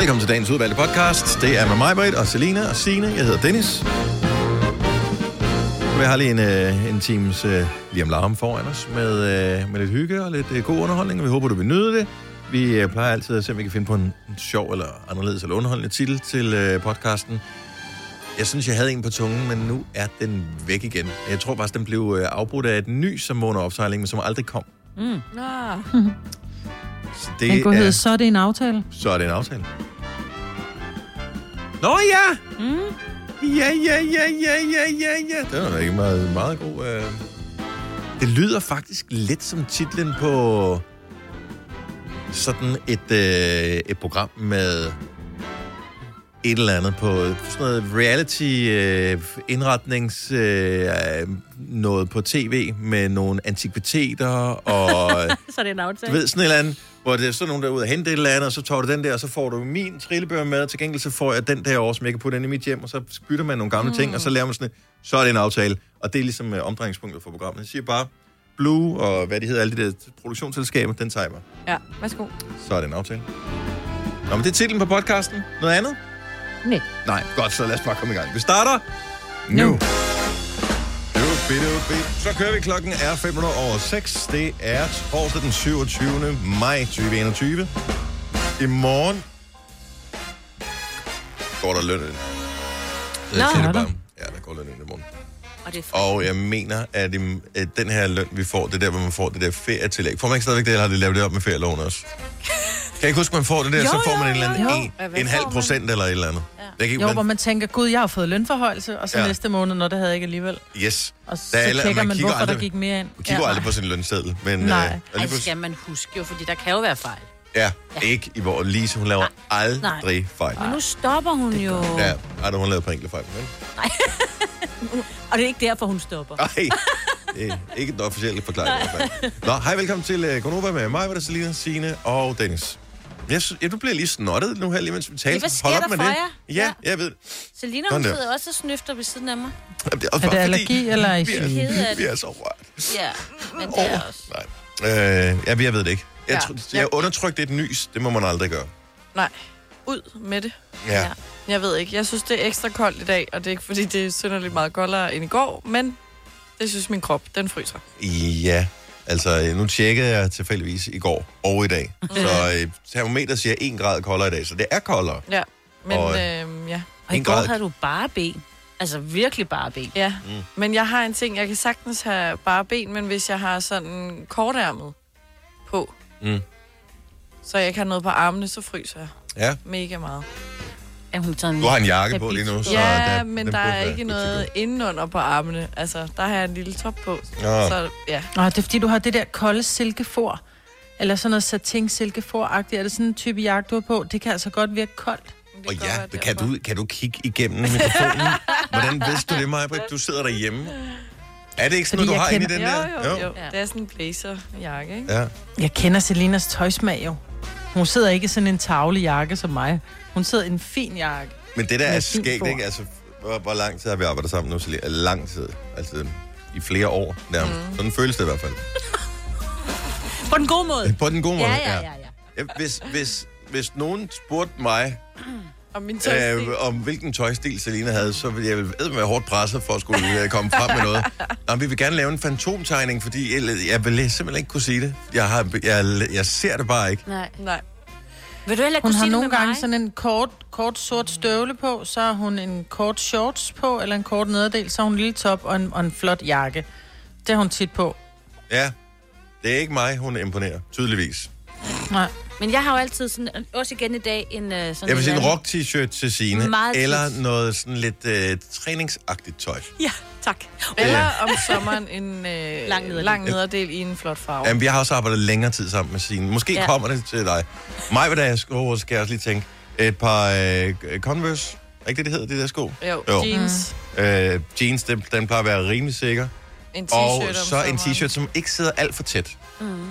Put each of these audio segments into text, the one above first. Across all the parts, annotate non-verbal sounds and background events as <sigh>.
Velkommen til dagens udvalgte podcast. Det er med mig, Britt, og Selina og Signe. Jeg hedder Dennis. Vi har lige en, øh, en times øh, lige om larm foran os med, øh, med lidt hygge og lidt øh, god underholdning, og vi håber, du vil nyde det. Vi øh, plejer altid at se, om vi kan finde på en, en sjov eller anderledes eller underholdende titel til øh, podcasten. Jeg synes, jeg havde en på tungen, men nu er den væk igen. Jeg tror faktisk, den blev øh, afbrudt af et ny, som var under opsejling, men som aldrig kom. Mm. <laughs> Så Den det kunne hedde, er, så er det en aftale. så er det en aftale. Nå ja! Mm. Ja, ja, ja, ja, ja, ja, ja. Det var da ikke meget, meget god. Øh... Det lyder faktisk lidt som titlen på sådan et, øh, et program med et eller andet på sådan noget reality øh, indretnings øh, noget på tv med nogle antikviteter og <laughs> Så er det en aftale. du ved, sådan et eller andet, hvor det er sådan nogen, der er ude og hente et eller andet, og så tager du den der, og så får du min trillebør med, og til gengæld så får jeg den der over, som jeg kan putte ind i mit hjem, og så bytter man nogle gamle mm. ting, og så laver man sådan et, så er det en aftale. Og det er ligesom uh, omdrejningspunktet for programmet. Jeg siger bare, Blue og hvad de hedder, alle de der produktionsselskaber, den tager jeg mig. Ja, værsgo. Så er det en aftale. Nå, men det er titlen på podcasten. Noget andet? Nej. Nej, godt, så lad os bare komme i gang. Vi starter nu. Nu. Så kører vi. Klokken er 5 over 6. Det er torsdag den 27. maj 2021. I morgen går der løn ind. Nå, siger er det bare. Ja, der går løn ind i morgen. Og det er Og jeg mener, at, i, at den her løn, vi får, det er der, hvor man får det der ferietillæg. Får man ikke stadigvæk det, eller har de lavet det op med ferieloven også? Kan jeg ikke huske, man får det der, Jo, så får jo, man en eller anden jo, en, en halv procent eller et eller andet. Ja. Jeg kan ikke, Jo, man- hvor man tænker, gud, jeg har fået lønforhøjelse, og så Ja. næste måned, når det havde jeg ikke alligevel. Yes. Og så Der er alle- tjekker man man, kigger hvorfor aldrig- der gik mere ind. Man kigger ja, aldrig på sin lønseddel. Men, Nej. Øh, og Ej, det pludselig- skal man huske jo, fordi der kan jo være fejl. Ja, ikke i hvor Lise, hun laver aldrig fejl. Men nu stopper hun jo. Ja, ej, hun lavet på enkelte fejl. Men, <laughs> Og det er ikke derfor, hun stopper. ej, det er ikke den officielle forklaring i hvert fald. Nå, hej, velkommen til uh, Gonova med mig, var Selina, Signe og Dennis. Jeg, sy- ja, du bliver lige snottet nu her, lige mens vi taler. hvad sker Hold op der med for det. jer? Ja, Ja. jeg ved. Selina, hun der. sidder også og snøfter ved siden af mig. Jamen, Er det allergi, eller er I vi er? Kede af vi det. er så rørt. Ja, men det er også. Nej. Øh, ja, jeg ved det ikke. Jeg, Ja. ja. jeg undertrykte et nys. Det må man aldrig gøre. Nej, ud med det. Ja. Ja. Jeg ved ikke. Jeg synes, det er ekstra koldt i dag, og det er ikke, fordi det er synderligt meget koldere end i går, men det synes min krop, den fryser. Ja, altså nu tjekkede jeg tilfældigvis i går og i dag. Så øh, termometer siger 1 grad koldere i dag, så det er koldere. Ja, men Og, øh, ja. Og i går grad. havde du bare ben. Altså virkelig bare ben. Ja, mm. men jeg har en ting, jeg kan sagtens have bare ben, men hvis jeg har sådan kortærmet på, Mm. så jeg ikke har noget på armene, så fryser jeg Ja, mega meget. Ja, hun en du har en jakke på lige nu, så ja, der, men den der burde er være ikke noget indenunder på armene. Altså, der har jeg en lille top på. Nå. Så ja, Nå, det er fordi, du har det der kolde silkefor. Eller sådan noget satin silkefor-agtigt. Er det sådan en type jakke, du har på? Det kan altså godt virke koldt. Og kan ja, kan du, kan du kigge igennem mikrofonen? Hvordan vidste du det, Maja? Du sidder derhjemme. Er det ikke sådan Fordi noget, du har inde i den Jo, der? jo, jo. Ja. Det er sådan en blazer-jakke, ikke? Ja. Jeg kender Selinas tøjsmag jo. Hun sidder ikke i sådan en tavle jakke som mig. Hun sidder i en fin jakke. Men det der er skægt, ikke? Altså, hvor, hvor lang tid har vi arbejdet sammen nu? Selina? Lang tid. Altså, i flere år nærmest. Mm. Sådan føles det i hvert fald. <laughs> På den gode måde. På den gode måde, Ja, ja, ja. ja. Ja, Hvis, hvis, hvis nogen spurgte mig, Og min tøjstil. øh, om hvilken tøjstil Selina havde, så ville jeg vel være hårdt presset for at skulle øh, komme frem med noget. <laughs> Nå, vi vil gerne lave en fantomtegning, fordi jeg, jeg vil simpelthen ikke kunne sige det. Jeg, har, jeg, jeg ser det bare ikke. Nej. Nej. Vil du heller Hun har nogle med gange mig? sådan en kort, kort sort støvle på, så har hun en kort shorts på, eller en kort nederdel, så har hun en lille top og en, og en flot jakke. Det har hun tit på. Ja, det er ikke mig, hun imponerer, tydeligvis. Nej. Men jeg har jo altid sådan, også igen i dag, en uh, sådan Jeg vil sige en rock-t-shirt til Signe, Meget tit. eller noget sådan lidt øh, træningsagtigt tøj. Ja, tak. Eller om sommeren en øh, Lang nederdel. lang nederdel i en flot farve. Jamen, vi har også arbejdet længere tid sammen med Signe. Måske ja. Ja. kommer det til dig. Mig, hvad der er sko, skal jeg også lige tænke. Et par øh, Converse, er ikke det, det hedder, de der sko? Jo, Jo. jeans, Øh, jeans, den, den plejer at være rimelig sikker. En t-shirt Og om så en t-shirt, som ikke sidder alt for tæt. Mm.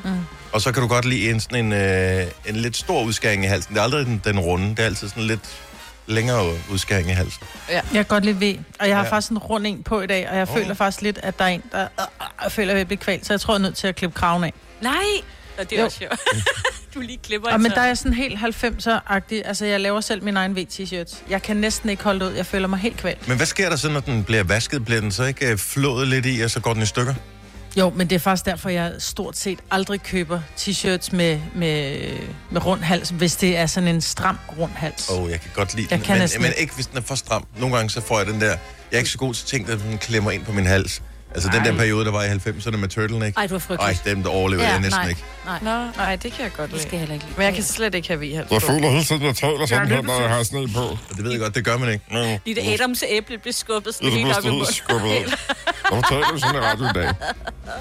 Og så kan du godt lide en, sådan en, øh, en lidt stor udskæring i halsen. Det er aldrig den, den runde, det er altid sådan lidt længere udskæring i halsen. Jeg kan godt lide ved, og jeg har Ja. ja. faktisk en rund en på i dag, og jeg oh. føler faktisk lidt, at der er en, der øh, øh, føler, at jeg bliver kvalt, så jeg tror, jeg er nødt til at klippe kraven af. Nej. Og det er Jo. også sjovt. <laughs> du lige klipper Og en men der er sådan helt 90'er-agtig. Altså, jeg laver selv min egen V-t-shirts. Jeg kan næsten ikke holde det ud. Jeg føler mig helt kvalt. Men hvad sker der så, når den bliver vasket? Bliver den så ikke øh, flået lidt i, og så går den i stykker? Jo, men det er faktisk derfor, jeg stort set aldrig køber t-shirts med, med, med rund hals, hvis det er sådan en stram rund hals. Åh, oh, jeg kan godt lide Jeg den, kan men, næsten men ikke. ikke hvis den er for stram. Nogle gange så får jeg den der... Jeg er ikke så god til ting, der den klemmer ind på min hals. Altså den der periode, der var i 90'erne med turtleneck. Ej, du er Ej, frygtelig. dem der overlever Ja, jeg næsten nej. ikke. Nej, Nå, nej, det kan jeg godt det lide. skal jeg heller ikke lide. Men jeg kan slet ikke have v Jeg føler hele tiden, jeg taler sådan her, når jeg har sne på. Og det ved jeg godt, det gør man ikke. Lige da Adams æble blev skubbet sådan Det helt det op i munden. skubbet. Hvorfor taler du sådan i radio i dag?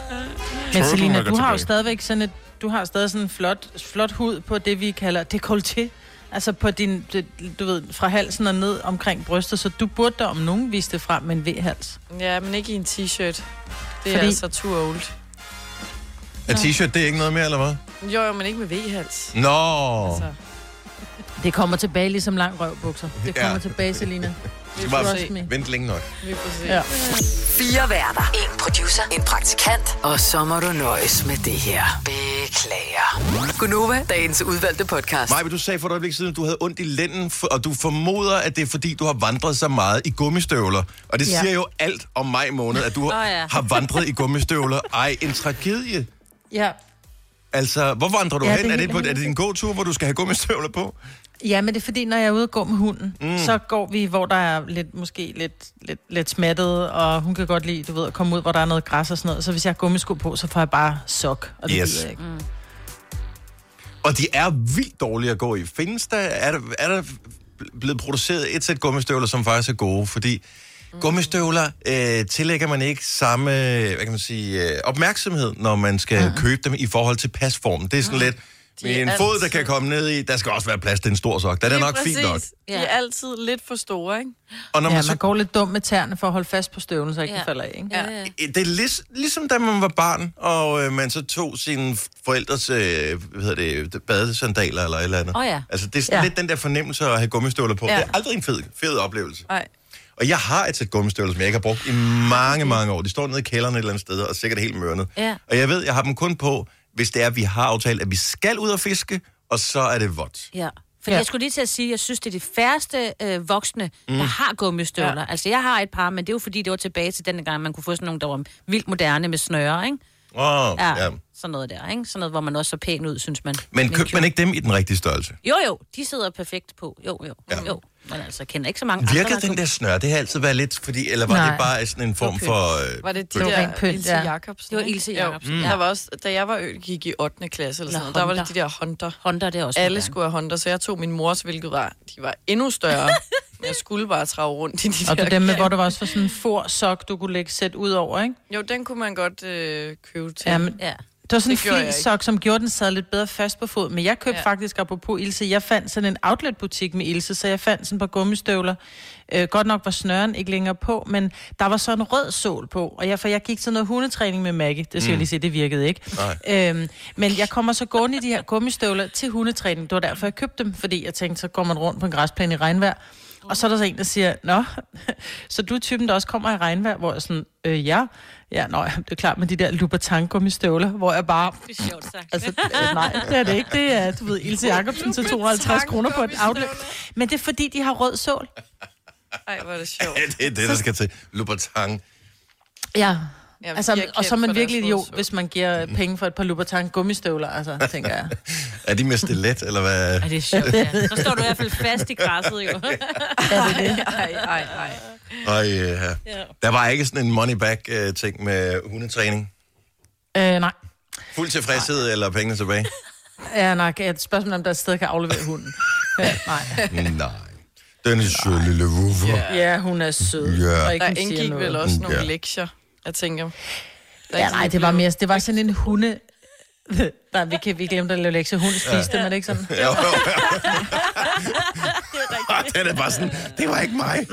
<laughs> Men Selina, er du har jo stadigvæk sådan et, du har stadig sådan en flot, flot hud på det, vi kalder dekolleté. Altså på din, du ved, fra halsen og ned omkring brystet, så du burde da om nogen vise det frem med en V-hals. Ja, men ikke i en t-shirt. Det er Fordi- altså too old. Er t-shirt, det er ikke noget mere, eller hvad? Jo, jo, men ikke med v-hals. Nå, Altså, Det kommer tilbage ligesom lang røvbukser. Det kommer Ja. tilbage, Selina. <laughs> vi skal bare vente længe nok. vi får se. Ja. Fire værter. En producer. En praktikant. Og så må du nøjes med det her. Beklager. Gunova, dagens udvalgte podcast. Maja, du sagde for et øjeblik siden, at du havde ondt i lænden, og du formoder, at det er fordi, du har vandret så meget i gummistøvler. Og det Ja. siger jo alt om maj måned, at du Åh, ja. har vandret i gummistøvler. Ej, en tragedie. Ja. Altså, hvor vandrer du Ja, hen? det er Er det, på, er det din gåtur, hvor du skal have gummistøvler på? Ja, men det er fordi, når jeg er ude og gå med hunden, mm. så går vi, hvor der er lidt, måske lidt, lidt, lidt smattet, og hun kan godt lide, du ved, at komme ud, hvor der er noget græs og sådan noget. Så hvis jeg har gummisko på, så får jeg bare sok, og det Yes. gider jeg ikke. Og de er vildt dårlige at gå i. Findes der, er der, er der blevet produceret et sæt gummistøvler, som faktisk er gode? Fordi mm. gummistøvler øh, tillægger man ikke samme hvad kan man sige, øh, opmærksomhed, når man skal mm. købe dem i forhold til pasformen. Det er sådan lidt, De er med en fod, der altid- kan komme ned i, der skal også være plads til en stor sok. Der er det nok fint nok. præcis. De er altid lidt for store, ikke? Og når Ja, man man så går lidt dum med tæerne for at holde fast på støvlen, så ikke Ja. ja. falder af, ikke? Ja, ja. det er lig, ligesom da man var barn, og øh, man så tog sine forældres øh, hvad hedder det, badesandaler eller et eller andet. Åh ja. Altså, det er sådan ja. Ja. lidt den der fornemmelse at have gummistøvler på. Ja. Ja. Det er aldrig en fed, fed oplevelse. Nej. Og jeg har et sæt gummistøvler, som jeg ikke har brugt i mange, mange år. De står nede i kælderen et eller andet sted, og er sikkert helt mørnet. Ja. Og jeg ved, jeg har dem kun på, hvis det er, at vi har aftalt, at vi skal ud og fiske, og så er det vådt. Ja. For Ja. jeg skulle lige til at sige, at jeg synes, det er de færreste øh, voksne, mm. der har gummistøvler. Ja. Altså, jeg har et par, men det er jo fordi, det var tilbage til den gang, man kunne få sådan nogle, der var vildt moderne med snøre, ikke? Åh, oh, Ja, ja. sådan noget der, ikke? Sådan noget, hvor man også så pæn ud, synes man. Men købte man ikke dem i den rigtige størrelse? Jo, jo, de sidder perfekt på. Jo, jo, ja. jo. Men altså, jeg kender ikke så mange Virkede andre. den der snør? Det har altid været lidt, fordi, eller var Nej. Det bare sådan en form for... Øh, Var det de Det der Ilse ja. Jacobsen? Det var? Ilse. Jacobsen, Mm. Der var også, da jeg var ø, gik i 8. klasse eller sådan der var det de der Honda. Honda, det er også Alle skulle have Honda, så jeg tog min mors, hvilket var, de var endnu større. <laughs> Men jeg skulle bare trage rundt i de Og der det dem med, hvor der var også for sådan en for-sok, du kunne lægge sæt ud over, ikke? Jo, den kunne man godt øh, købe til. Jamen, Ja. Det var sådan Det gjorde en jeg fin ikke. sok, som gjorde den sad lidt bedre fast på fod. Men jeg købte Ja. faktisk, apropos Ilse, jeg fandt sådan en outletbutik med Ilse, så jeg fandt sådan et par gummistøvler. Øh, godt nok var snøren ikke længere på, men der var så en rød sål på. Og jeg, for jeg gik til noget hundetræning med Maggie. Det skal mm. jeg lige se, det virkede ikke. Øhm, men jeg kommer så gående i de her gummistøvler til hundetræning. Det var derfor, jeg købte dem, fordi jeg tænkte, så går man rundt på en græsplæne i regnvejr. Og så er der så en, der siger, Nå, <laughs> så du er typen, der også kommer i regnvejr, hvor jeg sådan, øh, ja. Ja, nå, ja, det er klart med de der Louboutin gummistøvler, hvor jeg bare, Det er sjovt sagt. Altså, øh, nej, det er det ikke. Det er, du ved, Ilse Jacobsen til 250 kroner på et outlet. Men det er fordi, de har rød sål. Ej, hvor er det sjovt. <laughs> Ja, det er det, der skal til. Louboutin. Ja. Jamen, Altså, er og så er man virkelig røde hvis man giver penge for et par Louboutin gummistøvler, altså, <laughs> tænker jeg. Er de med stilet, eller hvad? Ej, det er sjovt, ja. Så står du i hvert fald fast i græsset, jo. <laughs> Ej, ej, ej. Ej, ja. Der var ikke sådan en money-back-ting med hundetræning. Øh, nej. Fuld tilfredshed eller pengene tilbage? Ja, nej, et spørgsmål om der er sted, kan aflevere hunden. <laughs> Ja, nej. Nej. Den er sød lille woofer. Ja, hun er sød. Ja. og ikke Der indgik vel også nogle Ja. lektier, jeg tænker. Er Ja, nej, det var mere, det var sådan en hunde... <laughs> Nej, vi, kan, vi glemte at lave lektier. Hun spiste ja. det, men det ikke sådan. <laughs> Jo, jo. <laughs> Den er bare sådan, det var ikke mig.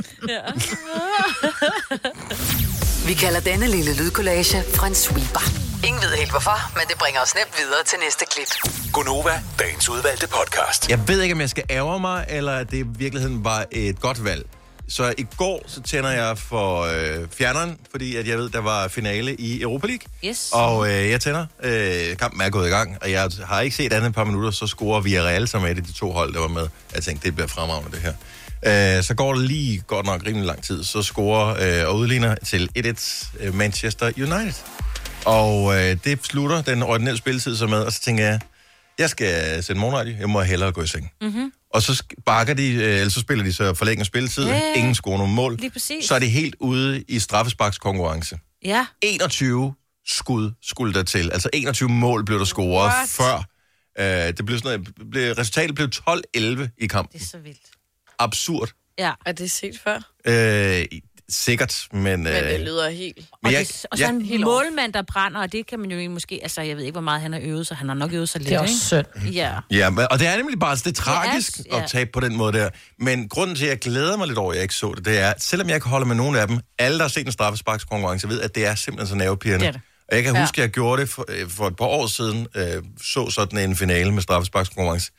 Vi kalder denne lille lydkollage en sweeper. Ingen ved helt hvorfor, men det bringer os nemt videre til næste klip. Gunova, dagens udvalgte podcast. Jeg ved ikke, om jeg skal ærge mig, eller at det i virkeligheden var et godt valg. Så i går, så tænder jeg for øh, fjerneren, fordi at jeg ved, der var finale i Europa League. Yes. Og øh, jeg tænder. Øh, kampen er gået i gang, og jeg har ikke set andet et par minutter, så scorer Villarreal, som er et af de to hold, der var med. Jeg tænkte, det bliver fremragende, det her. Øh, så går det lige godt nok rimelig lang tid, så scorer øh, og udligner til 1-1 øh, Manchester United. Og øh, det slutter den ordinære spilletid så med, og så tænker jeg, jeg skal sætte morgenradio, jeg må hellere gå i seng. Mm-hmm. Og så bakker de, øh, eller så spiller de så forlænger spilletid, Ja, yeah. ingen scorer nogen mål. Lige præcis. Så er de helt ude i straffesparkskonkurrence. Ja. 21 skud skulle der til. Altså 21 mål blev der scoret What? før. Øh, det blev sådan noget, resultatet blev 12-11 i kampen. Det er så vildt. Absurd. Ja. Er det set før? Øh, sikkert, men... Men det Øh, lyder helt... men Og, jeg, det, og så jeg, en helt målmand, der brænder, og det kan man jo egentlig måske... Altså, jeg ved ikke, hvor meget han har øvet sig. Han har nok øvet sig lidt, Det er også ikke? synd. Ja. Ja, men- og det er nemlig bare, det er tragisk Det er- ja. at tabe på den måde der. Men grunden til, at jeg glæder mig lidt over, at jeg ikke så det, det er, at selvom jeg ikke holder med nogen af dem, alle, der har set en straffesparkskonkurrence, ved, at det er simpelthen så nervepirrende. Det er det. Og jeg kan Ja. huske, at jeg gjorde det for, øh, for et par år siden, øh, så sådan en finale med straffesparkskonkurrence.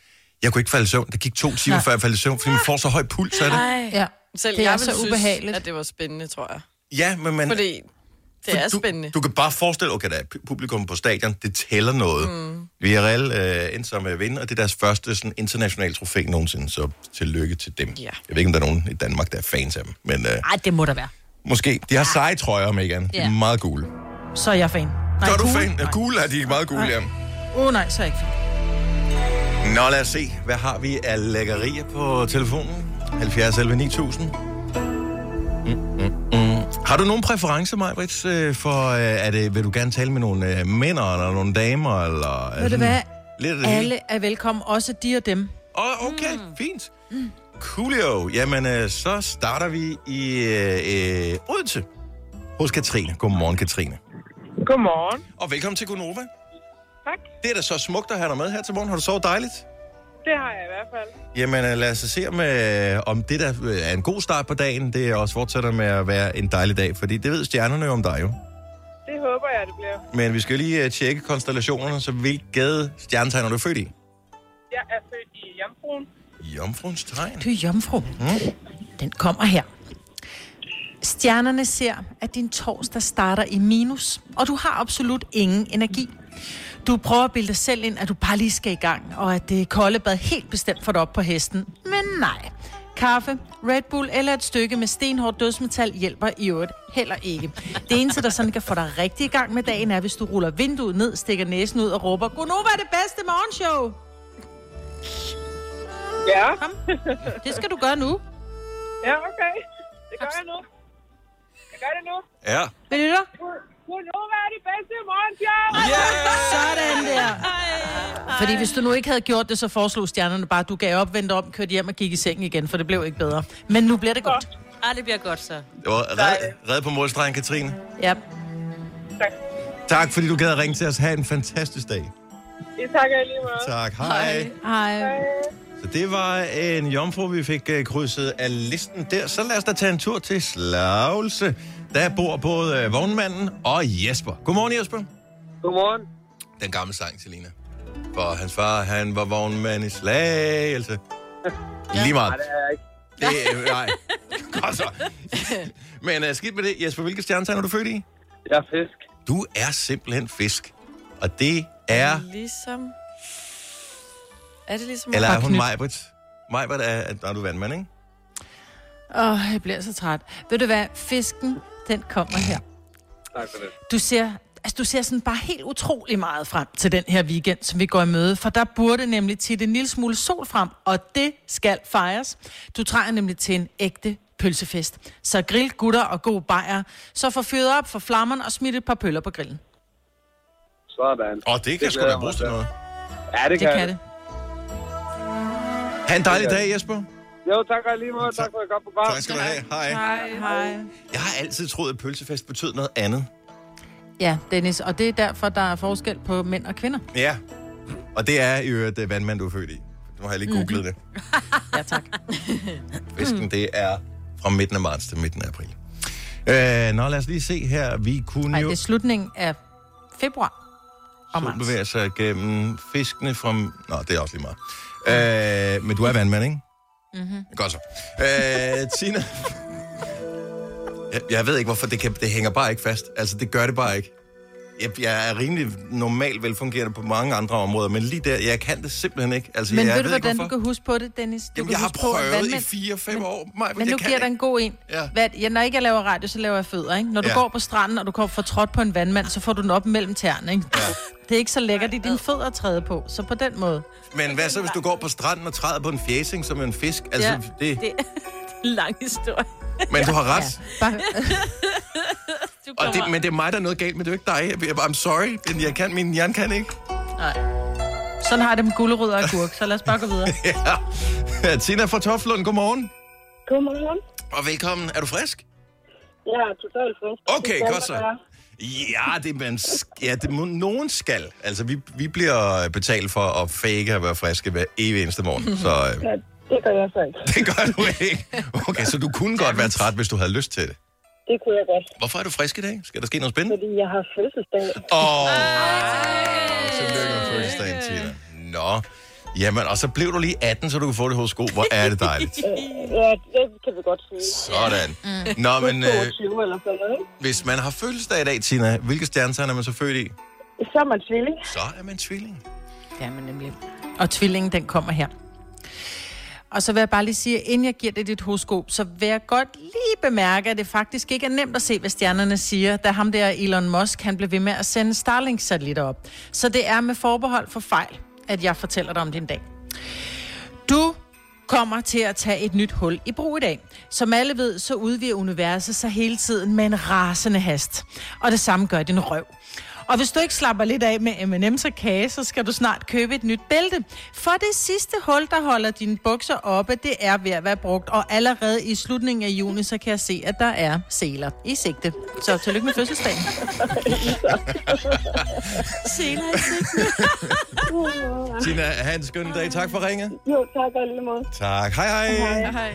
Jeg kunne ikke falde i søvn. Det gik to timer, Nej. før jeg faldt i søvn, fordi man får så høj puls af det. Ej. Ja. Selv Det er jeg så ville synes, ubehageligt. at det var spændende, tror jeg. Ja, men man... Fordi det er du, spændende. Du kan bare forestille, okay, der er pu- publikum på stadion, det tæller noget. Mm. Villarreal øh, endte som at vinde, og det er deres første sådan, internationale trofæ nogensinde, så tillykke til dem. Ja. Jeg ved ikke, om der er nogen i Danmark, der er fans af dem, men øh, Ej, det må der være. måske. De har seje trøjer, Megan. De er Ja. meget gule. Så er jeg fan. Nej, Så er du fan? Ja, gule er de meget gule, ja. Åh oh, nej, så er jeg ikke fan. Nå, lad os se. Hvad har vi af lækkerier på telefonen? 70 11 9000. Mm, mm, mm. Har du nogen præference, Majbrits, øh, for, øh, er det, vil du gerne tale med nogle øh, mænd, eller nogle damer, eller... er Ved du hvad? Lidt? Alle er velkommen, også de og dem. Åh, oh, okay, mm. fint. Coolio. Jamen, øh, så starter vi i øh, øh, Odense hos Katrine. Godmorgen, Katrine. Godmorgen. Og velkommen til Gunova. Tak. Det er da så smukt at have dig med her til morgen. Har du sovet dejligt? Det har jeg i hvert fald. Jamen, øh, lad os se, om, øh, om det der øh, er en god start på dagen. Det er også fortsætter med at være en dejlig dag, fordi det ved stjernerne jo om dig jo. Det håber jeg, det bliver. Men vi skal lige øh, tjekke konstellationerne, så hvilket stjernetegn er du født i? Jeg er født i Jomfruen. Jomfruens tegn. Du er jomfru. Mm. Den kommer her. Stjernerne ser, at din torsdag starter i minus, og du har absolut ingen energi. Du prøver at bilde dig selv ind, at du bare lige skal i gang, og at det kolde bad helt bestemt får dig op på hesten. Men nej. Kaffe, Red Bull eller et stykke med stenhårdt dødsmetal hjælper i øvrigt heller ikke. Det eneste, der sådan kan få dig rigtig i gang med dagen, er, hvis du ruller vinduet ned, stikker næsen ud og råber, Godnova er det bedste morgenshow! Ja, Kom. Det skal du gøre nu. ja, okay. Det gør jeg nu. Jeg gør det nu. Ja. Vil du det? Godnova er det bedste morgenshow! Der. Fordi hvis du nu ikke havde gjort det, så foreslog stjernerne bare, at du gav op, vendte om, kørte hjem og gik i sengen igen, for det blev ikke bedre. Men nu bliver det godt. Ej, det bliver godt så. Det var red, red på målstregen, Katrine. Ja. Tak. Tak, fordi du gad at ringe til os. Ha' en fantastisk dag. I takker lige meget. Tak. Hej. Hej. Så det var en jomfru, vi fik uh, krydset af listen der. Så lad os da tage en tur til Slagelse. Der bor både uh, vognmanden og Jesper. Godmorgen, Jesper. Godmorgen. Den gamle sang, Selina. For hans far, han var vognmand i Slagelse. Lige meget. Nej, det er jeg ikke. Det, øh, nej. Godt så. Men uh, skidt med det. Jesper, hvilke stjernetegn er du født i? Jeg er fisk. Du er simpelthen fisk. Og det er... Ligesom... Er det ligesom... Eller er hun. Majbrit? Majbrit er, er, er du vandmand, ikke? Åh, oh, jeg bliver så træt. Ved du hvad? Fisken, den kommer her. Tak for det. Du ser, altså, du ser sådan bare helt utrolig meget frem til den her weekend, som vi går i møde, for der burde nemlig til en lille smule sol frem, og det skal fejres. Du trænger nemlig til en ægte pølsefest. Så grill, gutter og god bajer. Så få fyret op for flammerne og smidt et par pøller på grillen. Sådan. Og det kan Det sgu da jeg bruges til noget. Ja, det Det kan det. Ha' en dejlig dag, Jesper. Jo, tak og lige måde. Tak for et godt program. Tak skal du have. Hej. Hej, hej. Jeg har altid troet, at pølsefest betød noget andet. Ja, Dennis, og det er derfor, der er forskel på mænd og kvinder. Ja. Og det er i øvrigt det vandmand, du er født i. Nu har jeg lige googlet det. <laughs> Ja, tak. Fisken, det er fra midten af marts til midten af april. Øh, nå, lad os lige se her. Vi kunne Nej, jo... det er slutningen af februar. Og marts. bevæger sig gennem fiskene fra... Nå, det er også lige meget. Øh, men du er vandmand, ikke? Mm-hmm. Godt så. Øh, Tina. Jeg, jeg ved ikke, hvorfor det, kan, det hænger bare ikke fast. Altså, det gør det bare ikke. Jeg, jeg er rimelig normalt velfungerende på mange andre områder, men lige der, jeg kan det simpelthen ikke. Altså, Men jeg ved du, ikke, hvordan hvorfor. du kan huske på det, Dennis? Du Jamen, kan jeg har huske på, prøvet i vandmænd- 4-5 år. Maj, Men nu jeg giver dig en god en. Ja. Hvad, ja, når ikke jeg laver radio, så laver jeg fødder, ikke? Når du Ja. går på stranden, og du kommer for trådt på en vandmand, så får du den op mellem tæerne, ikke? Ja. Det er ikke så lækkert i dine fødder at træde på, så på den måde. Men hvad så, hvis du går på stranden og træder på en fjæsing som en fisk? Altså, Ja. det, Det lang historie. men du har ret. Bare, Du Og det, men det er mig, der er noget galt med. Det er ikke dig. Jeg- I'm sorry, men jeg kan, min hjerne kan ikke. nej. Sådan har jeg det med gulerødder og agurk, så lad os bare gå videre. <laughs> Ja. Tina fra Toflund, godmorgen. Godmorgen. Og velkommen. Er du frisk? Jeg er totalt frisk. Okay, godt så. Ja, det, man, sk- ja, det må, nogen skal. Altså, vi, vi bliver betalt for at fake at være friske hver evig eneste morgen. Så øh, Ja, det gør jeg så ikke. det gør du ikke. Okay, så du kunne godt være træt, hvis du havde lyst til det. Det kunne jeg godt, Hvorfor er du frisk i dag? Skal der ske noget spændende? fordi jeg har fødselsdag. Åh, oh, tillykke med fødselsdagen, Tina. Nå, jamen, og så blev du lige 18, så du kan få det horoskop. Hvor er det dejligt. <laughs> Ja, det kan vi godt sige. Sådan. Nå, men øh, 22 eller sådan noget, ikke? hvis man har fødselsdag i dag, Tina, hvilke stjernetegn er man så født i? Så er man tvilling. Så er man tvilling. Ja, men nemlig. Og tvillingen, den kommer her. Og så vil jeg bare lige sige, at inden jeg giver dig dit horoskop, så vil jeg godt lige bemærke, at det faktisk ikke er nemt at se, hvad stjernerne siger, da ham der Elon Musk, han blev ved med at sende Starlink-satellitter op. Så det er med forbehold for fejl, at jeg fortæller dig om din dag. Du kommer til at tage et nyt hul i brug i dag. Som alle ved, så udvider universet sig hele tiden med en rasende hast. Og det samme gør din røv. Og hvis du ikke slapper lidt af med M&M's og kage, så skal du snart købe et nyt bælte. For det sidste hul, der holder dine bukser oppe, det er ved at være brugt. Og allerede i slutningen af juni, så kan jeg se, at der er seler i sigte. Så tillykke med fødselsdagen. <laughs> Senere i sigte. Tina, have en skøn dag. Tak for ringet. Jo, tak måde. Tak. Hej, hej. Hej.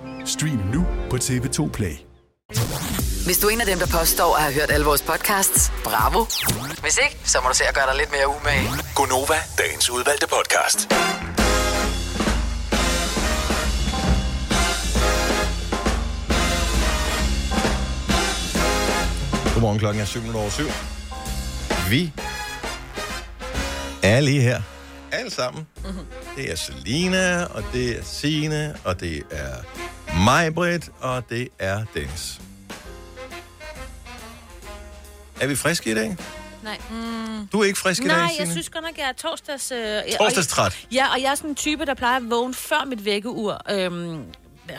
Stream nu på TV2 Play. Hvis du er en af dem, der påstår at have hørt alle vores podcasts, bravo. Hvis ikke, så må du se at gøre dig lidt mere umage. Gonova, dagens udvalgte podcast. Godmorgen, klokken er 7 over 7. Vi er lige her. Alle sammen. Mm-hmm. Det er Selina, og det er Sine, og det er Majbrit, og det er Dennis. Er vi friske i dag? Nej. Mm. Du er ikke frisk i Nej, dag, jeg Signe? synes godt nok, jeg er torsdags... Øh, og- Torsdagstræt. Ja, og jeg er sådan en type, der plejer at vågne før mit vækkeur. Øhm,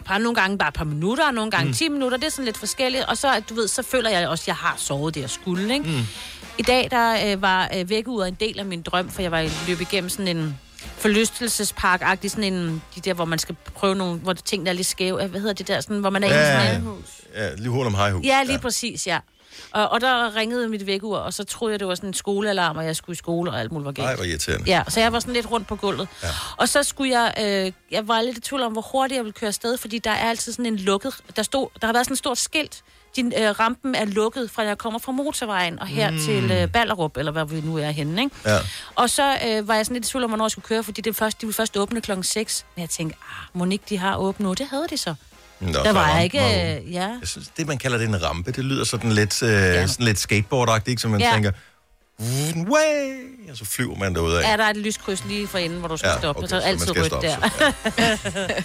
bare nogle gange bare et par minutter, og nogle gange mm. 10 minutter. Det er sådan lidt forskelligt. Og så, du ved, så føler jeg også, at jeg har sovet det, jeg skulle, ikke? Mm. I dag, der øh, var øh, vækkeuret en del af min drøm, for jeg var løbet igennem sådan en forlystelsespark-agtig, sådan en, de der, hvor man skal prøve nogle, hvor det ting der er lidt skæve. Hvad hedder det der, sådan, hvor man er i Ja, sådan en... ja, lige hurtigt om hejhus. Ja, lige ja. præcis, ja. Og, og der ringede mit vækkeur, og så troede jeg, det var sådan en skolealarm, og jeg skulle i skole, og alt muligt var galt. Nej, hvor irriterende. Ja, så jeg var sådan lidt rundt på gulvet. Ja. Og så skulle jeg, øh, jeg var lidt i tvivl om, hvor hurtigt jeg ville køre afsted, fordi der er altid sådan en lukket, der, stod, der har været sådan et stort skilt, din øh, rampen er lukket, fra jeg kommer fra motorvejen og her Mm. til øh, Ballerup, eller hvad vi nu er henne, ikke? Ja. Og så øh, var jeg sådan lidt i tvivl om, hvornår jeg skulle køre, fordi det først, de ville først åbne klokken 6. Men jeg tænkte, ah, ikke de har åbnet nu? Det havde de så. Nå, der var jeg ikke... Øh, ja. Jeg synes, det man kalder det en rampe, det lyder sådan lidt, øh, ja. sådan lidt skateboardagtigt, ikke? Så man Ja. tænker, way, og så flyver man derud af. Er der et lyskryds lige for enden, hvor du skal Ja, ja, stoppe, okay, så er så altid rødt der. ja, <laughs>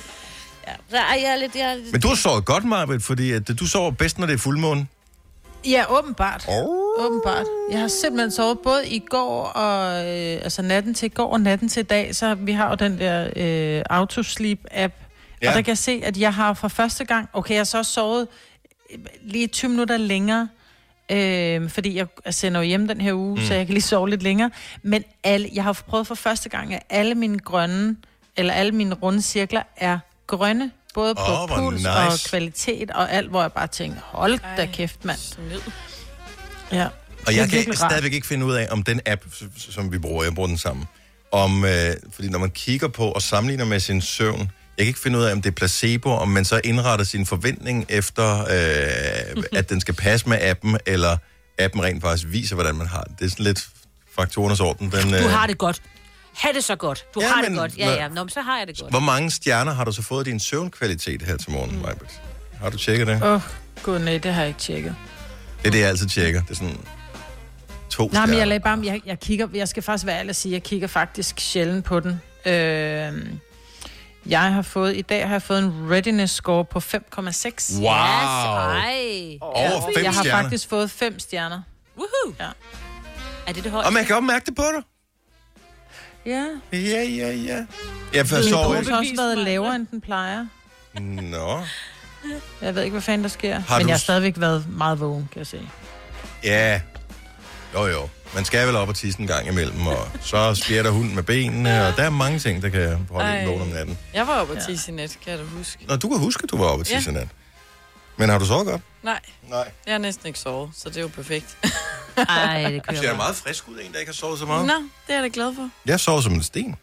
så er jeg lidt... Jeg er lidt Men du har sovet godt, Marvitt, fordi at du sover bedst, når det er fuldmåne. Ja, åbenbart. Oh. Åbenbart. Jeg har simpelthen sovet både i går og øh, altså natten til i går og natten til i dag, så vi har jo den der øh, autosleep-app. Ja. Og der kan jeg se, at jeg har for første gang, okay, jeg har så også sovet øh, lige 20 minutter længere, øh, fordi jeg sender jo hjem den her uge, mm. så jeg kan lige sove lidt længere. Men alle, jeg har prøvet for første gang, at alle mine grønne, eller alle mine runde cirkler er grønne. Både på oh, puls nice. og kvalitet og alt, hvor jeg bare tænker, hold da kæft, mand. Ja. Og jeg kan stadigvæk ikke finde ud af, om den app, som vi bruger, jeg bruger den samme, om, øh, fordi når man kigger på og sammenligner med sin søvn, jeg kan ikke finde ud af, om det er placebo, om man så indretter sin forventning efter, øh, at den skal passe med appen, eller appen rent faktisk viser, hvordan man har det. Det er sådan lidt faktorernes orden. Den, øh, Du har det godt. Ha' det så godt. Du Ja, har det men godt. Ja, ja. Nå, men så har jeg det godt. Hvor mange stjerner har du så fået i din søvnkvalitet her til morgen, mm. Har du tjekket det? Åh, oh, gud nej, det har jeg ikke tjekket. Det er det, jeg altid tjekker. Det er sådan to Nej, men stjerner. jeg, lagde bare, jeg, jeg, kigger, jeg skal faktisk være ærlig og sige, jeg kigger faktisk sjældent på den. Øh, jeg har fået, i dag har jeg fået en readiness score på 5,6. Wow. Ej. Over fem Jeg har stjerner. faktisk fået 5 stjerner. Woohoo! Ja. Er det det højeste? Og man kan også mærke det på dig. Ja. Ja, ja, ja. Jeg Min forstår puls har også været lavere, end den plejer. Nå. Jeg ved ikke, hvad fanden der sker. Har men du jeg har stadigvæk været meget vågen, kan jeg se. Ja. Jo, jo. Man skal vel op og tisse en gang imellem, og så spjætter hunden med benene, og der er mange ting, der kan holde en vågen om natten. Jeg var oppe og tisse i nat, kan jeg da huske. Nå, du kan huske, at du var oppe og tisse Ja. ja. nat. Men har du sovet godt? Nej. Nej. Jeg har næsten ikke sovet, så det er jo perfekt. <laughs> Ej, det Du ser meget frisk ud, en, der ikke har sovet så meget. Nå, det er jeg da glad for. Jeg sover som en sten.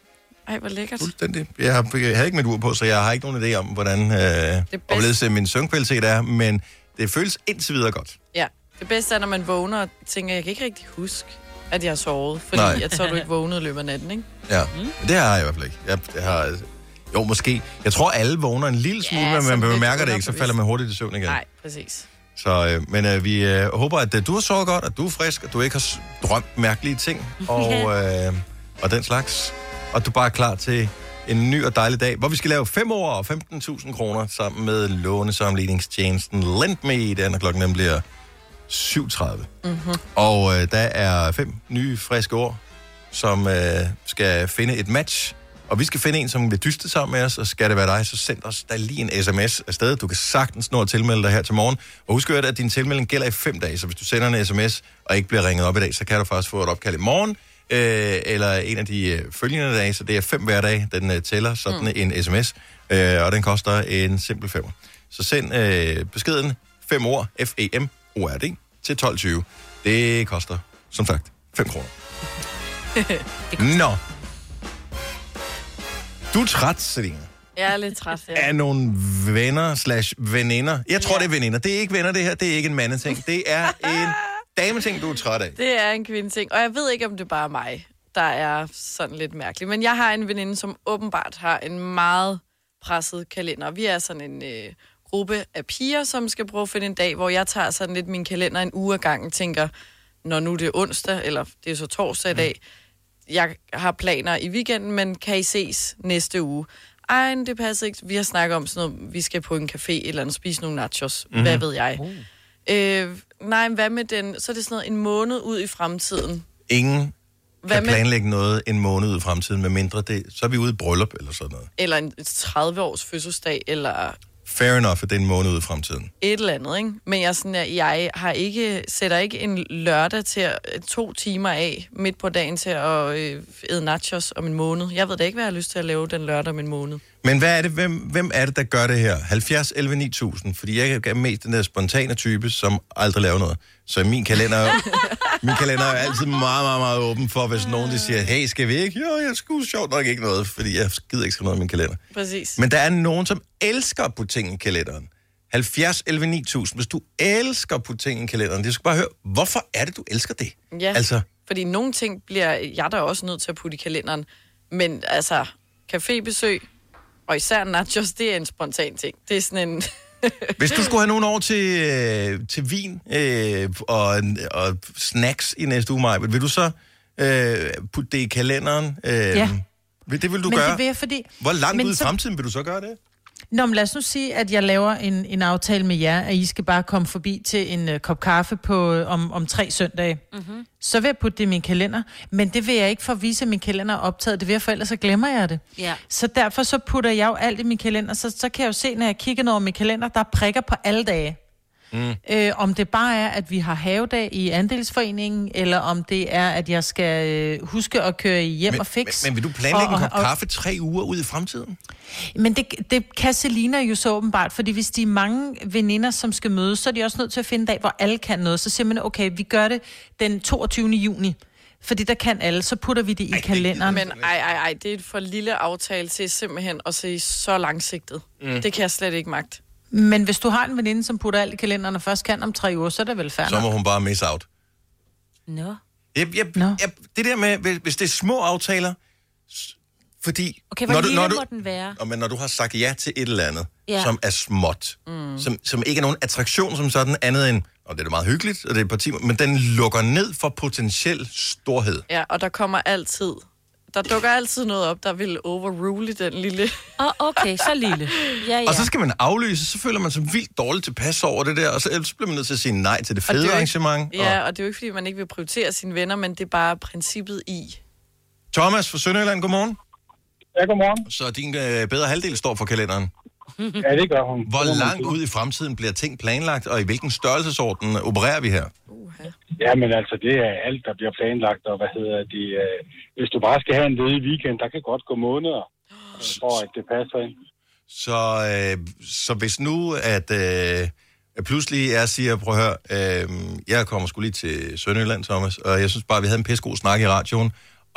Ej, hvor lækkert. Fuldstændig. Jeg, har, jeg havde ikke mit ur på, så jeg har ikke nogen idé om, hvordan øh, overledes min søvnkvalitet er, men det føles indtil videre godt. Ja, det bedste er, når man vågner og tænker, jeg kan ikke rigtig huske, at jeg har sovet. Fordi Nej. jeg tror, du ikke vågnede i løbet af natten, ikke? Ja, mm. det har jeg i hvert fald ikke. Jeg, jeg har, jo, måske. Jeg tror, alle vågner en lille smule, Ja, men man bemærker det ikke, så falder man hurtigt i søvn igen. Nej, præcis. Så, øh, men øh, vi øh, håber, at øh, du har sovet godt, at du er frisk, at du ikke har drømt mærkelige ting, <laughs> og, øh, og den slags. Og du bare er klar til en ny og dejlig dag, hvor vi skal lave 5 år og 15.000 kroner sammen med lånesamligningstjenesten LendMe, der når klokken nemlig bliver 7.30. Mm-hmm. Og øh, der er fem nye friske ord, som øh, skal finde et match. Og vi skal finde en, som vil dyste sammen med os, og skal det være dig, så send os da lige en sms afsted. Du kan sagtens nå at tilmelde dig her til morgen. Og husk at at din tilmelding gælder i fem dage, så hvis du sender en sms og ikke bliver ringet op i dag, så kan du faktisk få et opkald i morgen, øh, eller en af de øh, følgende dage, så det er fem hver dag, den øh, tæller sådan mm. en sms, øh, og den koster en simpel femmer. Så send øh, beskeden 5 ord, F-E-M-O-R-D, til 12.20. Det koster, som sagt, 5 kroner. <laughs> Nå. Du er træt, Selina, Jeg er lidt træt, ja. af nogle venner slash veninder. Jeg tror, det er veninder. Det er ikke venner, det her. Det er ikke en mandeting. Det er en <laughs> dameting, du er træt af. Det er en kvindeting, og jeg ved ikke, om det er bare mig, der er sådan lidt mærkelig. Men jeg har en veninde, som åbenbart har en meget presset kalender. Vi er sådan en øh, gruppe af piger, som skal prøve at finde en dag, hvor jeg tager sådan lidt min kalender en uge ad gangen, tænker, når nu det er onsdag, eller det er så torsdag i dag, jeg har planer i weekenden, men kan I ses næste uge? Ej, det passer ikke. Vi har snakket om sådan noget, vi skal på en café eller andet, spise nogle nachos. Mm-hmm. Hvad ved jeg? Uh. Øh, nej, hvad med den? Så er det sådan noget en måned ud i fremtiden. Ingen Hvad kan med- planlægge noget en måned ud i fremtiden, med mindre det, så er vi ude i bryllup eller sådan noget. Eller en 30-års fødselsdag, eller... Fair enough, at det er en måned ud i fremtiden. et eller andet, ikke? Men jeg, sådan, at jeg har ikke, sætter ikke en lørdag til at, to timer af midt på dagen til at øh, æde nachos om en måned. Jeg ved da ikke, hvad jeg har lyst til at lave den lørdag om en måned. Men hvad er det, hvem, hvem er det, der gør det her? 70, 11, 9000? Fordi jeg er mest den der spontane type, som aldrig laver noget. Så min kalender, <laughs> min kalender er altid meget, meget, meget åben for, hvis nogen de siger, hey, skal vi ikke? Jo, jeg skulle sjovt nok ikke noget, fordi jeg gider ikke skrive noget i min kalender. Præcis. Men der er nogen, som elsker at putte ting i kalenderen. 70, 11, 9000. Hvis du elsker at putte ting i kalenderen, det skal bare høre, hvorfor er det, du elsker det? Ja, Altså, fordi nogle ting bliver jeg da også nødt til at putte i kalenderen. Men altså, cafébesøg, og især nachos, det er en spontan ting. Det er sådan en... <laughs> hvis du skulle have nogen over til, øh, til vin øh, og, og snacks i næste uge, Maja, vil du så øh, putte det i kalenderen? Øh, Ja. Det vil du Men gøre? det vil jeg, fordi... Hvor langt Men ud i så- fremtiden vil du så gøre det? Nå, men lad os nu sige, at jeg laver en, en aftale med jer, at I skal bare komme forbi til en uh, kop kaffe på, uh, om, om tre søndage. Mm-hmm. Så vil jeg putte det i min kalender. Men det vil jeg ikke for at vise, at min kalender er optaget. Det vil jeg for, ellers så glemmer jeg det. Ja. Så derfor så putter jeg jo alt i min kalender. Så, så kan jeg jo se, når jeg kigger over min kalender, der er prikker på alle dage. Mm. Øh, om det bare er, at vi har havedag i andelsforeningen, eller om det er, at jeg skal øh, huske at køre hjem Men, og fix. men, men vil du planlægge en Og- kop og- kaffe tre uger ud i fremtiden? Men det, det kan Selina jo så åbenbart, fordi hvis de er mange veninder, som skal mødes, så er de også nødt til at finde en dag, hvor alle kan noget. Så siger man, okay, vi gør det den 22. juni, fordi der kan alle, så putter vi det i kalenderen. Men ej, ej, ej, det er et for lille aftale til simpelthen at se så langsigtet. Mm. Det kan jeg slet ikke magt. Men hvis du har en veninde, som putter alt i kalenderen og først kan om tre uger, så er det vel færdigt. Så må hun bare miss out. Nå. Jeg, jeg, jeg, det der med, hvis- det er små aftaler, fordi... Okay, hvor lille må den være? Og men når du har sagt ja til et eller andet, Ja. som er småt, mm. som, som ikke er nogen attraktion som sådan, andet end, og det er da meget hyggeligt, og det er et par timer, men den lukker ned for potentiel storhed. Ja, og der kommer altid... Der dukker altid noget op, der vil overrule den lille... Åh, oh, okay, så lille. Ja, <laughs> ja. Og så skal man aflyse, så føler man sig vildt dårligt tilpas over det der, og så, ellers bliver man nødt til at sige nej til det Og det fede arrangement. Ikke, ja, og det er jo ikke, fordi man ikke vil prioritere sine venner, men det er bare princippet i. Thomas fra Sønderjylland, godmorgen. Ja, godmorgen. Så din øh, bedre halvdel står for kalenderen. Ja, det gør hun. Hvor langt ud i fremtiden bliver ting planlagt, og i hvilken størrelsesorden opererer vi her? Ja, men altså, det er alt, der bliver planlagt, og hvad hedder det, øh, hvis du bare skal have en ledig weekend, der kan godt gå måneder, for at det passer ind. Så, øh, så hvis nu, at øh, pludselig jeg siger, prøv at høre, øh, jeg kommer skulle lige til Sønderjylland, Thomas, og jeg synes bare, vi havde en pissegod snak i radioen,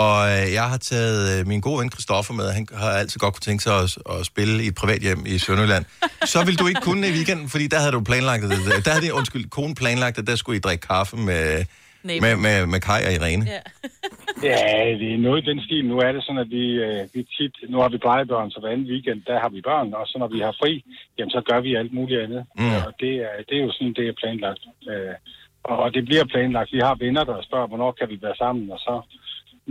og øh, jeg har taget øh, min gode ven Christoffer med, han har altid godt kunne tænke sig at, at spille i et privat hjem i Sønderjylland. Så vil du ikke kunne i weekenden, fordi der havde du planlagt, at, der havde din, undskyld, kone planlagt, at der skulle I drikke kaffe med, Nej. med, med, med Kai og Irene. Ja. Ja, det er noget i den stil. Nu er det sådan, at vi, øh, vi tit, nu har vi plejebørn, så hver anden weekend, der har vi børn, og så når vi har fri, jamen så gør vi alt muligt andet. Mm. Og det er, det er jo sådan, det er planlagt. Og, og det bliver planlagt. Vi har venner, der spørger, hvornår kan vi være sammen, og så